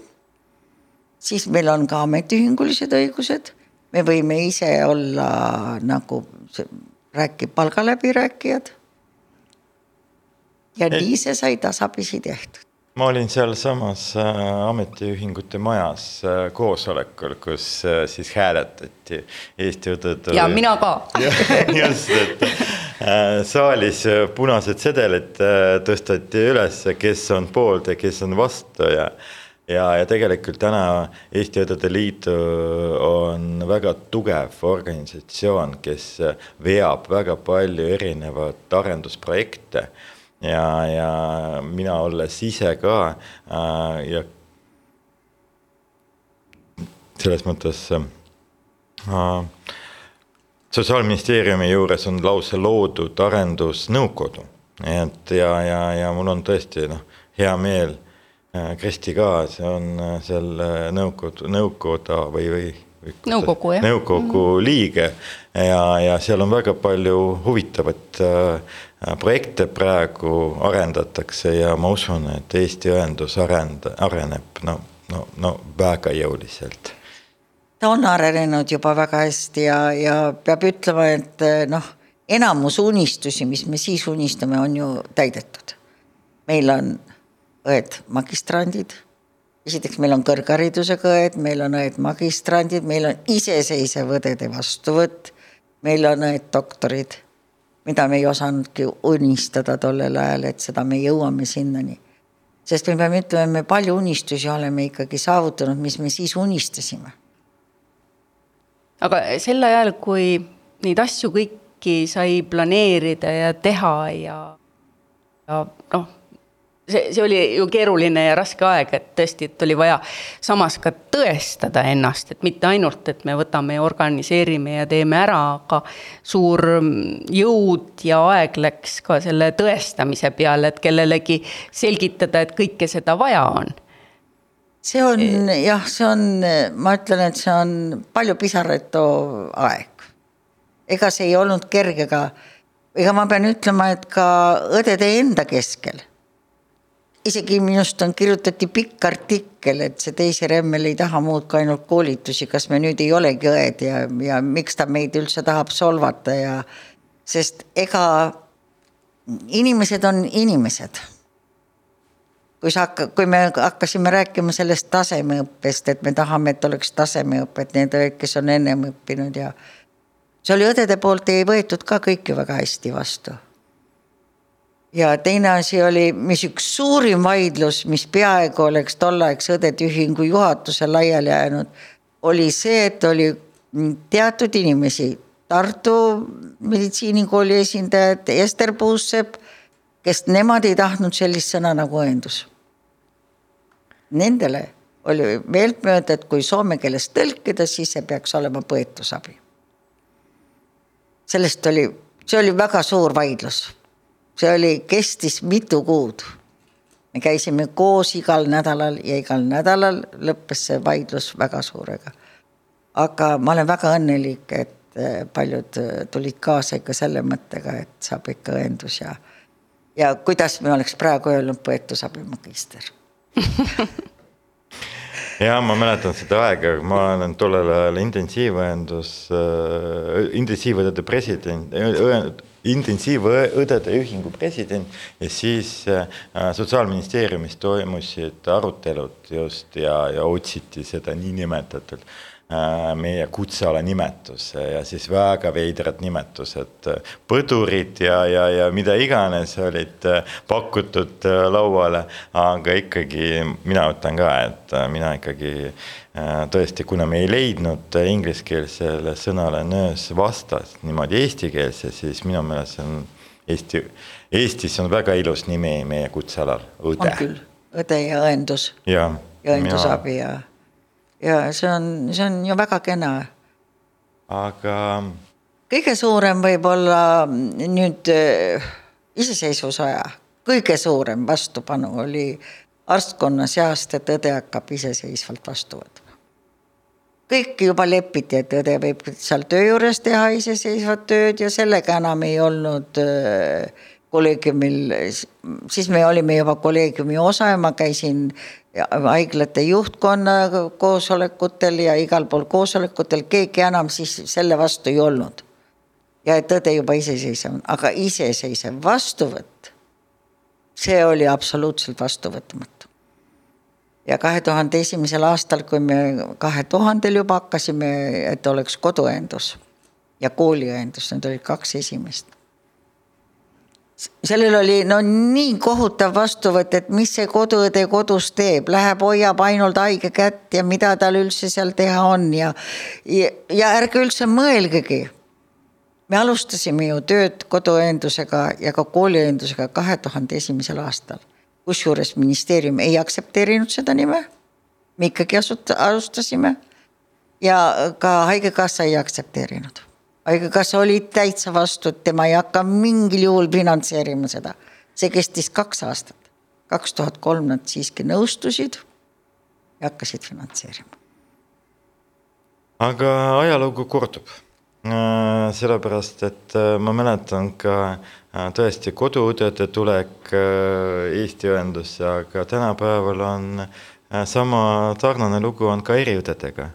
siis meil on ka ametiühingulised õigused, me võime ise olla nagu rääki-, palgaläbirääkijad. ja nii see sai tasapisi tehtud ma olin sealsamas äh, ametiühingute majas äh, koosolekul, kus äh, siis hääletati Eesti õdede. ja mina ka just, et saalis punased sedelid tõsteti üles, kes on poolt ja kes on vastu ja ja, ja tegelikult täna Eesti Õdede Liit on väga tugev organisatsioon, kes veab väga palju erinevaid arendusprojekte ja, ja mina olles ise ka äh, ja selles mõttes äh, sotsiaalministeeriumi juures on lausa loodud arendusnõukogu, et ja, ja, ja mul on tõesti noh, hea meel Äh, Kristi ka, see on äh, selle nõukogu, nõukoda või, või, nõukogu jah. nõukogu mm. liige ja, ja seal on väga palju huvitavat äh, projekte praegu arendatakse ja ma usun, et Eesti õendus arend-, areneb no, no, no väga jõuliselt. ta on arenenud juba väga hästi ja, ja peab ütlema, et noh, enamus unistusi, mis me siis unistame, on ju täidetud. meil on õed magistrandid. esiteks, meil on kõrgharidusega õed, meil on õed magistrandid, meil on iseseisev õdede vastuvõtt, meil on õed doktorid, mida me ei osanudki unistada tollel ajal, et seda me jõuame sinnani. sest me peame ütlema, me palju unistusi oleme ikkagi saavutanud, mis me siis unistasime. aga sel ajal, kui neid asju kõiki sai planeerida ja teha ja, ja noh see, see oli ju keeruline ja raske aeg, et tõesti, et oli vaja samas ka tõestada ennast, et mitte ainult, et me võtame ja organiseerime ja teeme ära, aga suur jõud ja aeg läks ka selle tõestamise peale, et kellelegi selgitada, et kõike seda vaja on. See on jah, see on, ma ütlen, et see on palju pisaraid too aeg. ega see ei olnud kerge ka, ega ma pean ütlema, et ka õdede enda keskel isegi minust on, kirjutati pikk artikkel, et see teise Remmel ei taha muud kui ainult koolitusi, kas me nüüd ei olegi õed ja, ja miks ta meid üldse tahab solvata ja sest ega inimesed on inimesed. kui sa hakka-, kui me hakkasime rääkima sellest tasemeõppest, et me tahame, et oleks tasemeõpet, need õed, kes on ennem õppinud ja see oli õdede poolt ei võetud ka kõiki väga hästi vastu ja teine asi oli, mis üks suurim vaidlus, mis peaaegu oleks tolleaegse õdede ühingu juhatusel laiali jäänud, oli see, et oli teatud inimesi, Tartu meditsiinikooli esindajad, Ester Puussepp, kes nemad ei tahtnud sellist sõna nagu õendus. Nendele oli meeltmööda, et kui soome keeles tõlkida, siis see peaks olema põetusabi. sellest oli, see oli väga suur vaidlus. See oli, kestis mitu kuud. me käisime koos igal nädalal ja igal nädalal lõppes see vaidlus väga suurega. aga ma olen väga õnnelik, et eh, paljud eh, tulid kaasa ikka selle mõttega, et saab ikka õendus ja ja kuidas me oleks praegu öelnud põetusabi magister ja ma mäletan seda aega, ma olen tollel ajal intensiivõendus äh,, intensiivõdede president äh,, intensiivõdede ühingu president ja siis äh, sotsiaalministeeriumis toimusid arutelud just ja, ja otsiti seda niinimetatud meie kutseala nimetus ja siis väga veidrad nimetused, põdurid ja, ja, ja mida iganes olid äh, pakutud äh, lauale, aga ikkagi mina ütlen ka, et mina ikkagi tõesti, kuna me ei leidnud ingliskeelsele sõnale nöös vastast niimoodi eestikeelse, siis minu meelest see on Eesti, Eestis on väga ilus nimi meie kutsealal, õde. on küll, õde ja õendus. ja õendusabi ja ja see on, see on ju väga kena. aga. kõige suurem võib-olla nüüd äh, iseseisvusaja, kõige suurem vastupanu oli arstkonna seast, et õde hakkab iseseisvalt vastu võtma. kõik juba lepiti, et õde võib seal töö juures teha iseseisvat tööd ja sellega enam ei olnud äh, kolleegiumil, siis me olime juba kolleegiumi osa ja ma käisin haiglate juhtkonna koosolekutel ja igal pool koosolekutel, keegi enam siis selle vastu ei olnud. ja et õde juba iseseisev on, aga iseseisev vastuvõtt, see oli absoluutselt vastuvõtmatu. ja kahe tuhande esimesel aastal, kui me kahe tuhandel juba hakkasime, et oleks koduõendus ja kooliõendus, need olid kaks esimest sellel oli no nii kohutav vastuvõtt, et mis see koduõde kodus teeb, läheb, hoiab ainult haige kätt ja mida tal üldse seal teha on ja, ja, ja ärge üldse mõelgegi. me alustasime ju tööd koduõendusega ja ka kooliõendusega kahe tuhande esimesel aastal, kusjuures ministeerium ei aktsepteerinud seda nime. me ikkagi asuta-, alustasime ja ka Haigekassa ei aktsepteerinud haigekassa oli täitsa vastu, et tema ei hakka mingil juhul finantseerima seda. see kestis kaks aastat. kaks tuhat kolm nad siiski nõustusid ja hakkasid finantseerima. aga ajalugu kordub. Äh, sellepärast, et äh, ma mäletan ka äh, tõesti koduõdede tulek Eesti õendusse, aga tänapäeval on sama sarnane lugu on ka eriõdedega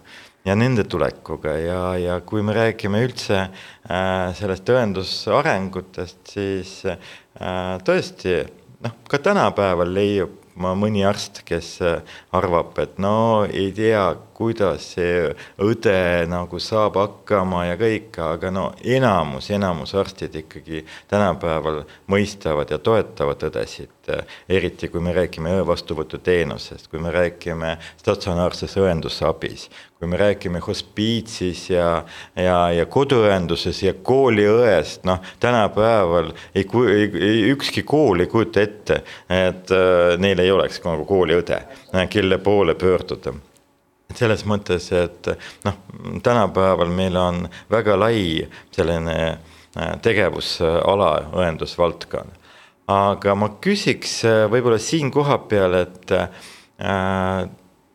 ja nende tulekuga. Ja, ja kui me räägime üldse äh, sellest tõendusarengutest, siis äh, tõesti noh, ka tänapäeval leiab ma mõni arst, kes äh, arvab, et no ei tea, kuidas see õde nagu saab hakkama ja kõik, aga no enamus, enamus arstid ikkagi tänapäeval mõistavad ja toetavad õdesid, eriti kui me räägime öö vastuvõtuteenusest, kui me räägime statsionaarses õendusabis, kui me räägime hospiitsis ja, ja, ja koduõenduses ja kooliõest, noh, tänapäeval ei, ei, ei, ükski kool ei kujuta ette, et äh, neil ei oleks nagu kooliõde, kelle poole pöörduda selles mõttes, et noh, tänapäeval meil on väga lai selline äh, tegevusala õendusvaldkond. aga ma küsiks äh, võib-olla siin kohapeal, et äh,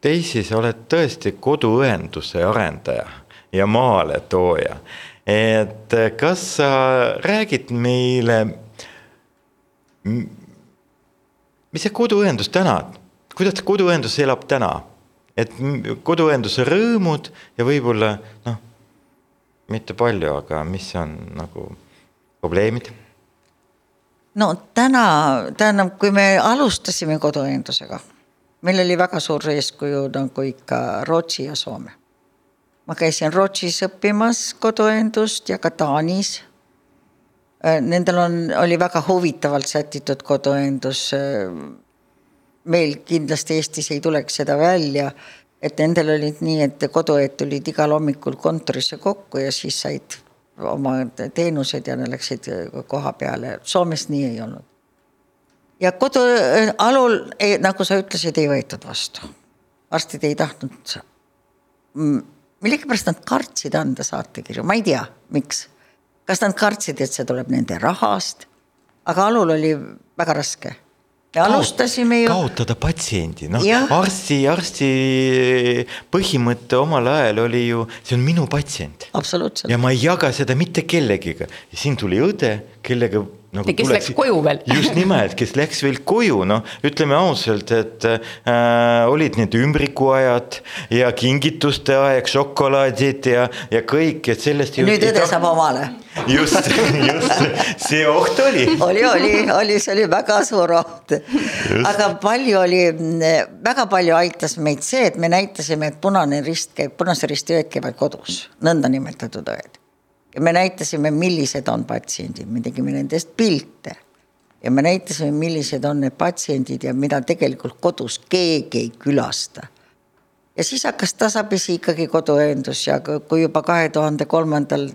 Daisy, sa oled tõesti koduõenduse arendaja ja maaletooja. et kas sa räägid meile, mis see koduõendus täna, kuidas koduõendus elab täna? Et koduõenduse rõõmud ja võib-olla noh, mitte palju, aga mis on nagu probleemid? no täna, tähendab, kui me alustasime koduõendusega meil oli väga suur eeskuju nagu ikka Rootsi ja Soome. ma käisin Rootsis õppimas koduõendust ja ka Taanis. Äh, nendel on, oli väga huvitavalt sätitud koduõendus. Äh, meil kindlasti Eestis ei tuleks seda välja, et nendel olid nii, et koduõed tulid igal hommikul kontorisse kokku ja siis said oma teenused ja nad läksid koha peale. Soomes nii ei olnud ja kodualul, nagu sa ütlesid, ei võetud vastu. arstid ei tahtnud, millegipärast nad kartsid anda saatekirju, ma ei tea, miks. kas nad kartsid, et see tuleb nende rahast, aga alul oli väga raske me alustasime ju. kaotada patsiendi, noh arsti, arsti põhimõte omal ajal oli ju, see on minu patsient. absoluutselt. ja ma ei jaga seda mitte kellegiga ja siin tuli õde, kellega nagu kes tuleks, läks koju veel. just nimelt, kes läks veel koju, noh, ütleme ausalt, et äh, olid need ümbrikuajad ja kingituste aeg, šokolaadid ja, ja kõik, et sellest. nüüd õde saab omale. just, just, see oht oli. oli, oli, oli, see oli väga suur oht. aga palju oli, väga palju aitas meid see, et me näitasime, et Punane Rist käib, Punase Risti õed käivad kodus, nõndanimetatud õed ja me näitasime, millised on patsiendid, me tegime nendest pilte. ja me näitasime, millised on need patsiendid ja mida tegelikult kodus keegi ei külasta. ja siis hakkas tasapisi ikkagi koduõendus ja kui juba kahe tuhande kolmandal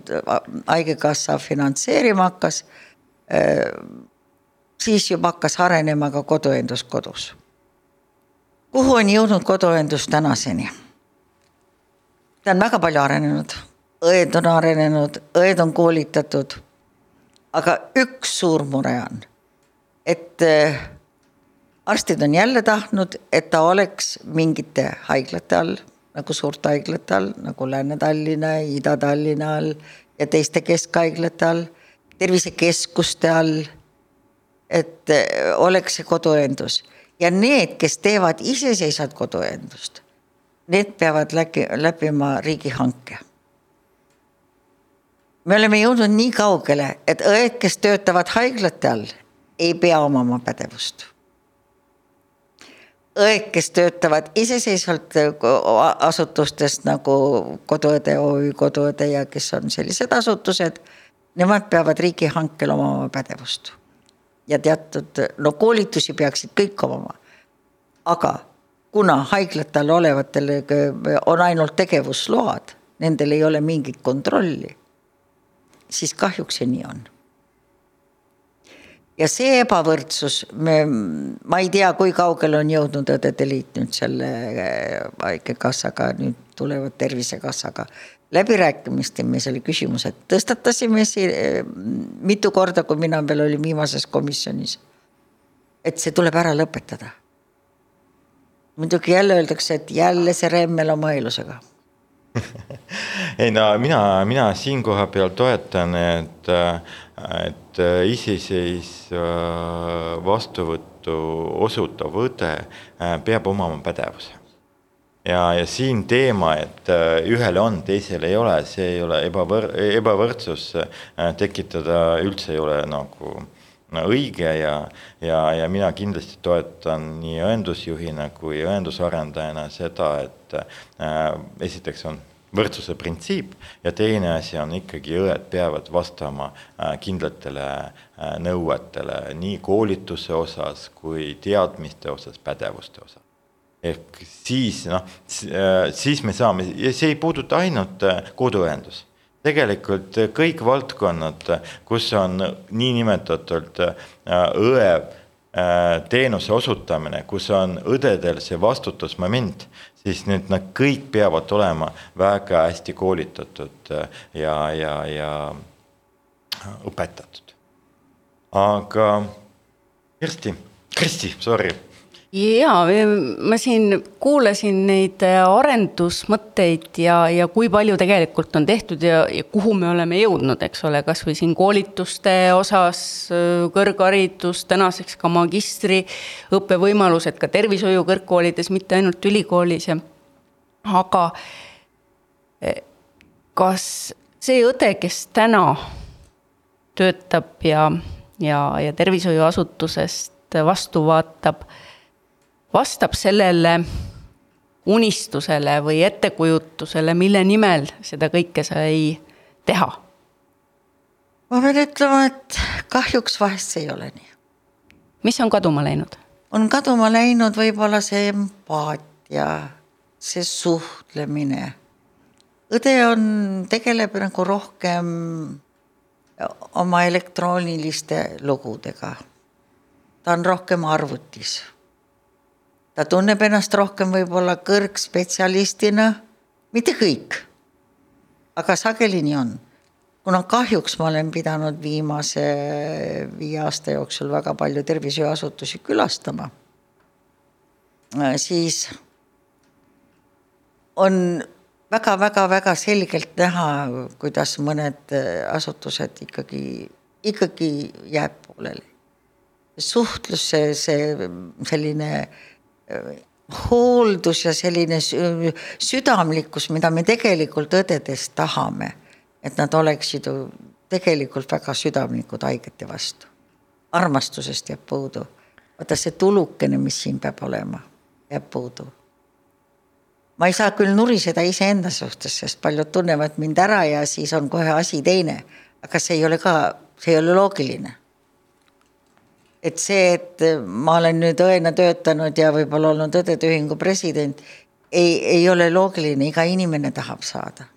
Haigekassa finantseerima hakkas, äh, siis juba hakkas arenema ka koduõendus kodus. kuhu on jõudnud koduõendus tänaseni? ta on väga palju arenenud õed on arenenud, õed on koolitatud. aga üks suur mure on, et äh, arstid on jälle tahtnud, et ta oleks mingite haiglate all, nagu suurte haiglate all, nagu Lääne-Tallinna, Ida-Tallinna all ja teiste keskhaiglate all, tervisekeskuste all. et äh, oleks see koduõendus ja need, kes teevad iseseisvat koduõendust, need peavad läbi, läbima riigihanke me oleme jõudnud nii kaugele, et õed, kes töötavad haiglate all, ei pea omama pädevust. õed, kes töötavad iseseisvalt asutustest nagu Koduõde OÜ, Koduõde ja kes on sellised asutused, nemad peavad riigihankel omama pädevust. ja teatud, no koolitusi peaksid kõik omama. aga kuna haiglate all olevatel on ainult tegevusload, nendel ei ole mingit kontrolli siis kahjuks see nii on. ja see ebavõrdsus, me, ma ei tea, kui kaugele on jõudnud Õdede Liit nüüd selle äh, haigekassaga, nüüd tulevad Tervisekassaga läbirääkimistel me selle küsimuse tõstatasime siin äh, mitu korda, kui mina veel olin viimases komisjonis. et see tuleb ära lõpetada. muidugi jälle öeldakse, et jälle see Remmel oma õelusega ei no mina, mina siin koha peal toetan, et, et iseseisva vastuvõttu osutav õde äh, peab omama pädevuse. ja, ja siin teema, et äh, ühele on, teisele ei ole, see ei ole ebavõr-, ebavõrdsus äh, tekitada üldse ei ole nagu õige ja, ja, ja mina kindlasti toetan nii õendusjuhina kui õendusarendajana seda, et äh, esiteks on võrdsuse printsiip ja teine asi on ikkagi õed peavad vastama äh, kindlatele äh, nõuetele nii koolituse osas kui teadmiste osas, pädevuste osas. ehk siis noh, äh, siis me saame see ei puuduta ainult koduõendus tegelikult kõik valdkonnad, kus on niinimetatult õe teenuse osutamine, kus on õdedel see vastutusmoment, siis need, nad kõik peavad olema väga hästi koolitatud ja, ja, ja õpetatud. aga Kersti, Kristi, sorry jaa, ma siin kuulasin neid äh, arendusmõtteid ja, ja kui palju tegelikult on tehtud ja, ja kuhu me oleme jõudnud, eks ole, kasvõi siin koolituste osas, äh, kõrgharidus, tänaseks ka magistriõppe võimalused ka tervishoiu kõrgkoolides, mitte ainult ülikoolis ja aga äh, kas see õde, kes täna töötab ja, ja, ja tervishoiuasutusest vastu vaatab vastab sellele unistusele või ettekujutusele, mille nimel seda kõike sai teha? ma pean ütlema, et kahjuks vahest see ei ole nii. mis on kaduma läinud? on kaduma läinud võib-olla see empaatia, see suhtlemine. õde on, tegeleb nagu rohkem oma elektrooniliste lugudega. ta on rohkem arvutis ta tunneb ennast rohkem võib-olla kõrgspetsialistina, mitte kõik, aga sageli nii on. kuna kahjuks ma olen pidanud viimase viie aasta jooksul väga palju tervishoiuasutusi külastama, siis on väga-väga-väga selgelt näha, kuidas mõned asutused ikkagi, ikkagi jääb pooleli. suhtlus, see, see selline äh, hooldus ja selline südamlikkus, mida me tegelikult õdedest tahame, et nad oleksid ju tegelikult väga südamlikud haigete vastu. armastusest jääb puudu. vaata see tulukene, mis siin peab olema, jääb puudu ma ei saa küll nuriseda iseenda suhtes, sest paljud tunnevad mind ära ja siis on kohe asi teine. aga see ei ole ka, see ei ole loogiline. Et see, et ma olen nüüd õena töötanud ja võib-olla olnud õdede ühingu president, ei, ei ole loogiline, iga inimene tahab saada.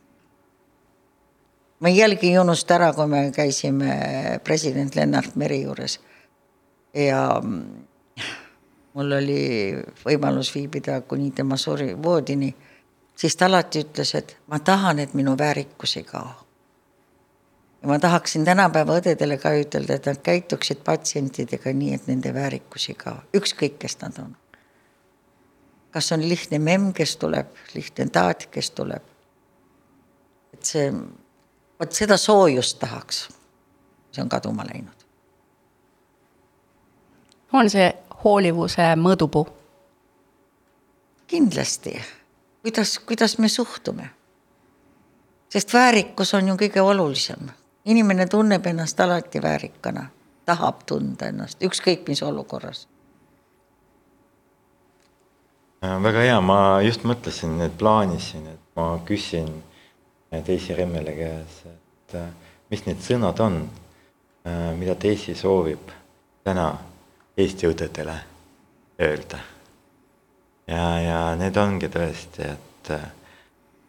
ma iialgi ei unusta ära, kui me käisime president Lennart Meri juures ja mul oli võimalus viibida kuni tema suri voodini, siis ta alati ütles, et ma tahan, et minu väärikus ei kao. Ma tahaksin tänapäeva õdedele ka ütelda, et nad käituksid patsientidega nii, et nende väärikus ei kao, ükskõik, kes nad on. kas on lihtne memm, kes tuleb, lihtne taat, kes tuleb. et see, vot seda soojust tahaks. see on kaduma läinud. on see hoolivuse mõõdupuu? kindlasti, kuidas, kuidas me suhtume. sest väärikus on ju kõige olulisem, inimene tunneb ennast alati väärikana, tahab tunda ennast ükskõik mis olukorras. Äh, väga hea, ma just mõtlesin, et plaanisin, et ma küsin Daisy Remmele käes, et äh, mis need sõnad on, äh, mida Daisy soovib täna Eesti õdedele öelda. ja, ja need ongi tõesti, et,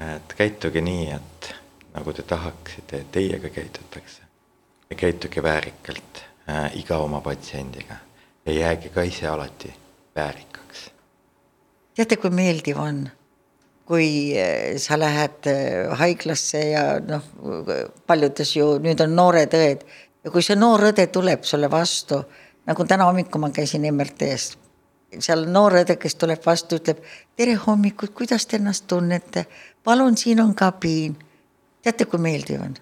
et käituge nii, et nagu te tahaksite, et teiega käitutakse. käituge väärikalt äh, iga oma patsiendiga ja jääge ka ise alati väärikaks. teate, kui meeldiv on, kui äh, sa lähed äh, haiglasse ja noh, paljudes ju nüüd on noored õed ja kui see noor õde tuleb sulle vastu nagu täna hommikul ma käisin MRT-s, seal noor õde, kes tuleb vastu, ütleb tere hommikut, kuidas te ennast tunnete, palun, siin on kabiin. Teate, kui meeldiv on?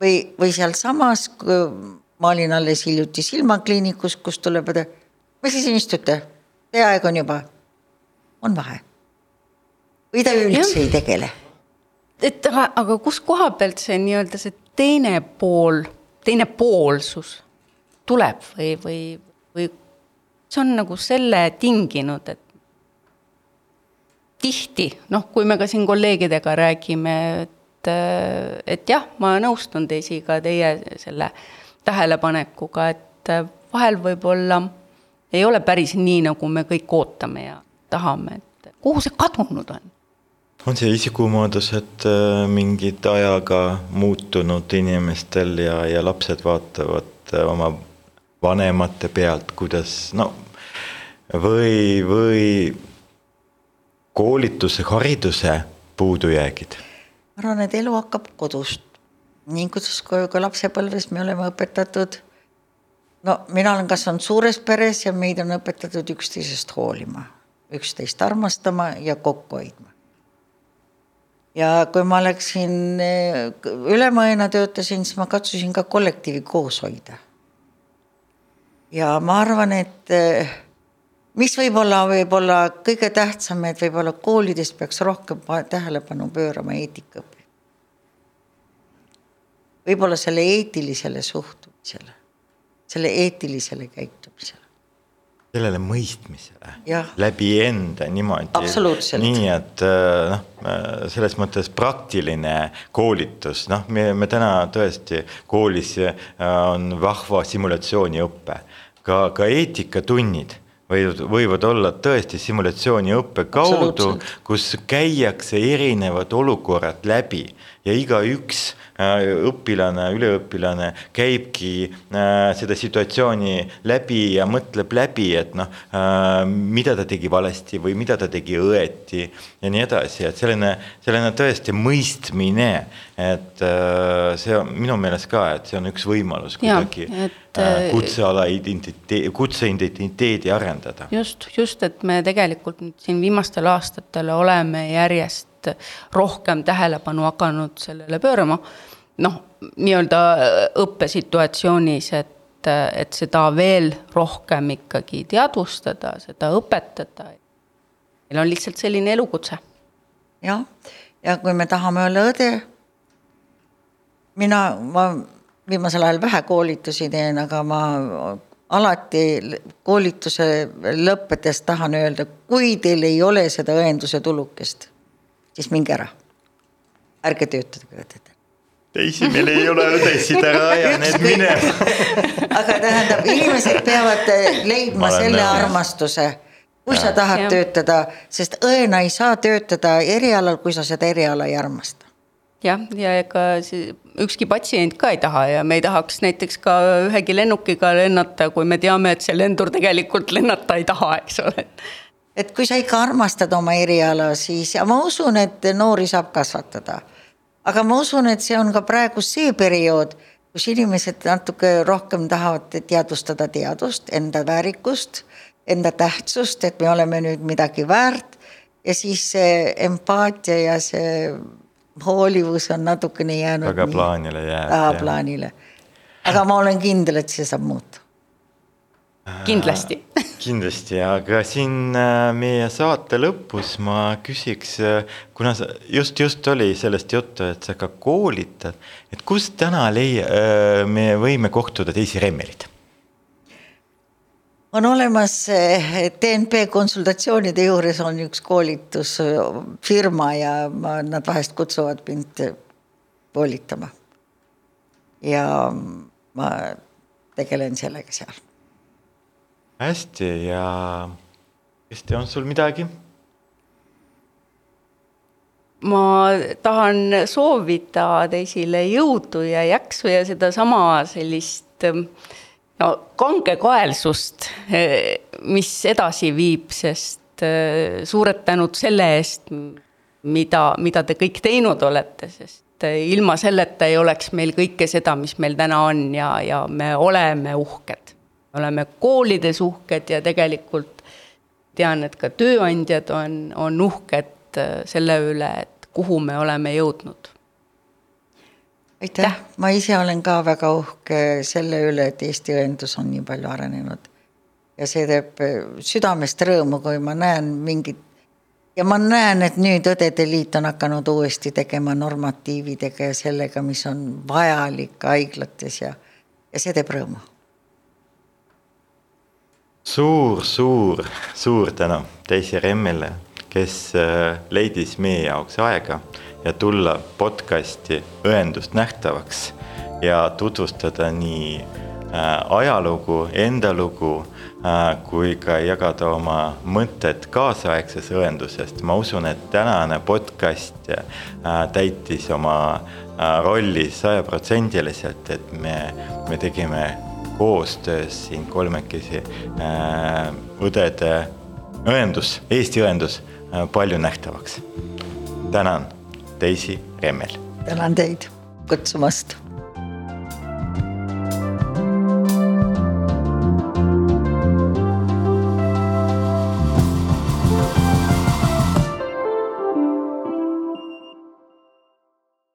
või, või sealsamas, ma olin alles hiljuti silmakliinikus, kus tuleb mis te siin istute, teie aeg on juba, on vahe. või ta üldse ei tegele. et aga, aga kus koha pealt see nii-öelda see teine pool, teine poolsus tuleb või, või, või see on nagu selle tinginud, et tihti, noh, kui me ka siin kolleegidega räägime, et, et jah, ma nõustun Daisy-ga teie selle tähelepanekuga, et vahel võib-olla ei ole päris nii, nagu me kõik ootame ja tahame, et kuhu see kadunud on? on see isikumoodused äh, mingid ajaga muutunud inimestel ja, ja lapsed vaatavad äh, oma vanemate pealt, kuidas no või, või koolituse, hariduse puudujäägid? Ma arvan, et elu hakkab kodust. nii kuidas ka lapsepõlves me oleme õpetatud. no mina olen kasvanud suures peres ja meid on õpetatud üksteisest hoolima, üksteist armastama ja kokku hoidma. ja kui ma läksin ülemõena töötasin, siis ma katsusin ka kollektiivi koos hoida ja ma arvan, et eh, mis võib-olla, võib-olla kõige tähtsam, et võib-olla koolides peaks rohkem tähelepanu pöörama eetikaõppele. võib-olla selle eetilisele suhtumisele, selle eetilisele käitumisele. sellele mõistmisele läbi enda niimoodi. nii et eh, noh, eh, selles mõttes praktiline koolitus, noh, me, me täna tõesti koolis on vahva simulatsiooniõpe ka, ka eetikatunnid võivad, võivad olla tõesti simulatsiooniõppe kaudu, kus käiakse erinevad olukorrad läbi ja igaüks õpilane, üliõpilane käibki äh, seda situatsiooni läbi ja mõtleb läbi, et noh, äh, mida ta tegi valesti või mida ta tegi õeti ja nii edasi, et selline, selline tõesti mõistmine, et see on minu meelest ka, et see on üks võimalus kuidagi et... kutseala identiteedi, kutseidentiteedi arendada. just, just, et me tegelikult nüüd siin viimastel aastatel oleme järjest rohkem tähelepanu hakanud sellele pöörama noh, nii-öelda äh, õppesituatsioonis, et, äh, et seda veel rohkem ikkagi teadvustada, seda õpetada. meil on lihtsalt selline elukutse. jah, ja kui me tahame olla õde, mina, ma viimasel ajal vähe koolitusi teen, aga ma alati koolituse lõppedes tahan öelda, kui teil ei ole seda õenduse tulukest, siis minge ära. ärge töötage õdedena teisi meil ei ole õdesid, ära aja need minema. aga tähendab, inimesed peavad leidma selle nõu. armastuse, kui ja. sa tahad ja. töötada, sest õena ei saa töötada erialal, kui sa seda eriala ei armasta jah, ja ega ükski patsient ka ei taha ja me ei tahaks näiteks ka ühegi lennukiga lennata, kui me teame, et see lendur tegelikult lennata ei taha, eks ole. Et kui sa ikka armastad oma eriala, siis ja ma usun, et noori saab kasvatada aga ma usun, et see on ka praegu see periood, kus inimesed natuke rohkem tahavad teadvustada teadust, enda väärikust, enda tähtsust, et me oleme nüüd midagi väärt ja siis see empaatia ja see hoolivus on natukene jäänud. tagaplaanile jääb. tagaplaanile. aga ma olen kindel, et see saab muuta kindlasti kindlasti, aga siin meie saate lõpus ma küsiks, kuna sa just, just oli sellest juttu, et sa ka koolitad, et kus täna leia-, me võime kohtuda teisi remmelid? on olemas DNP konsultatsioonide juures on üks koolitusfirma ja ma, nad vahest kutsuvad mind koolitama. ja ma tegelen sellega seal hästi ja Kristi, on sul midagi? ma tahan soovida teisile jõudu ja jaksu ja sedasama sellist no kangekaelsust, mis edasi viib, sest suured tänud selle eest, mida, mida te kõik teinud olete, sest ilma selleta ei oleks meil kõike seda, mis meil täna on ja, ja me oleme uhked oleme koolides uhked ja tegelikult tean, et ka tööandjad on, on uhked äh, selle üle, et kuhu me oleme jõudnud. aitäh, ma ise olen ka väga uhke selle üle, et Eesti õendus on nii palju arenenud. ja see teeb äh, südamest rõõmu, kui ma näen mingit ja ma näen, et nüüd Õdede Liit on hakanud uuesti tegema normatiividega ja sellega, mis on vajalik haiglates ja, ja see teeb rõõmu suur, suur, tänu Daisy Remmile, kes äh, leidis meie jaoks aega ja tulla podcasti Õendust nähtavaks ja tutvustada nii äh, ajalugu, enda lugu äh, kui ka jagada oma mõtted kaasaegsest õendusest. ma usun, et tänane podcast täitis oma rolli sajaprotsendiliselt, et me, me tegime koostöös siin kolmekesi äh, õdede õendus, Eesti õendus äh, palju nähtavaks. tänan, Daisy Remmel. tänan teid kutsumast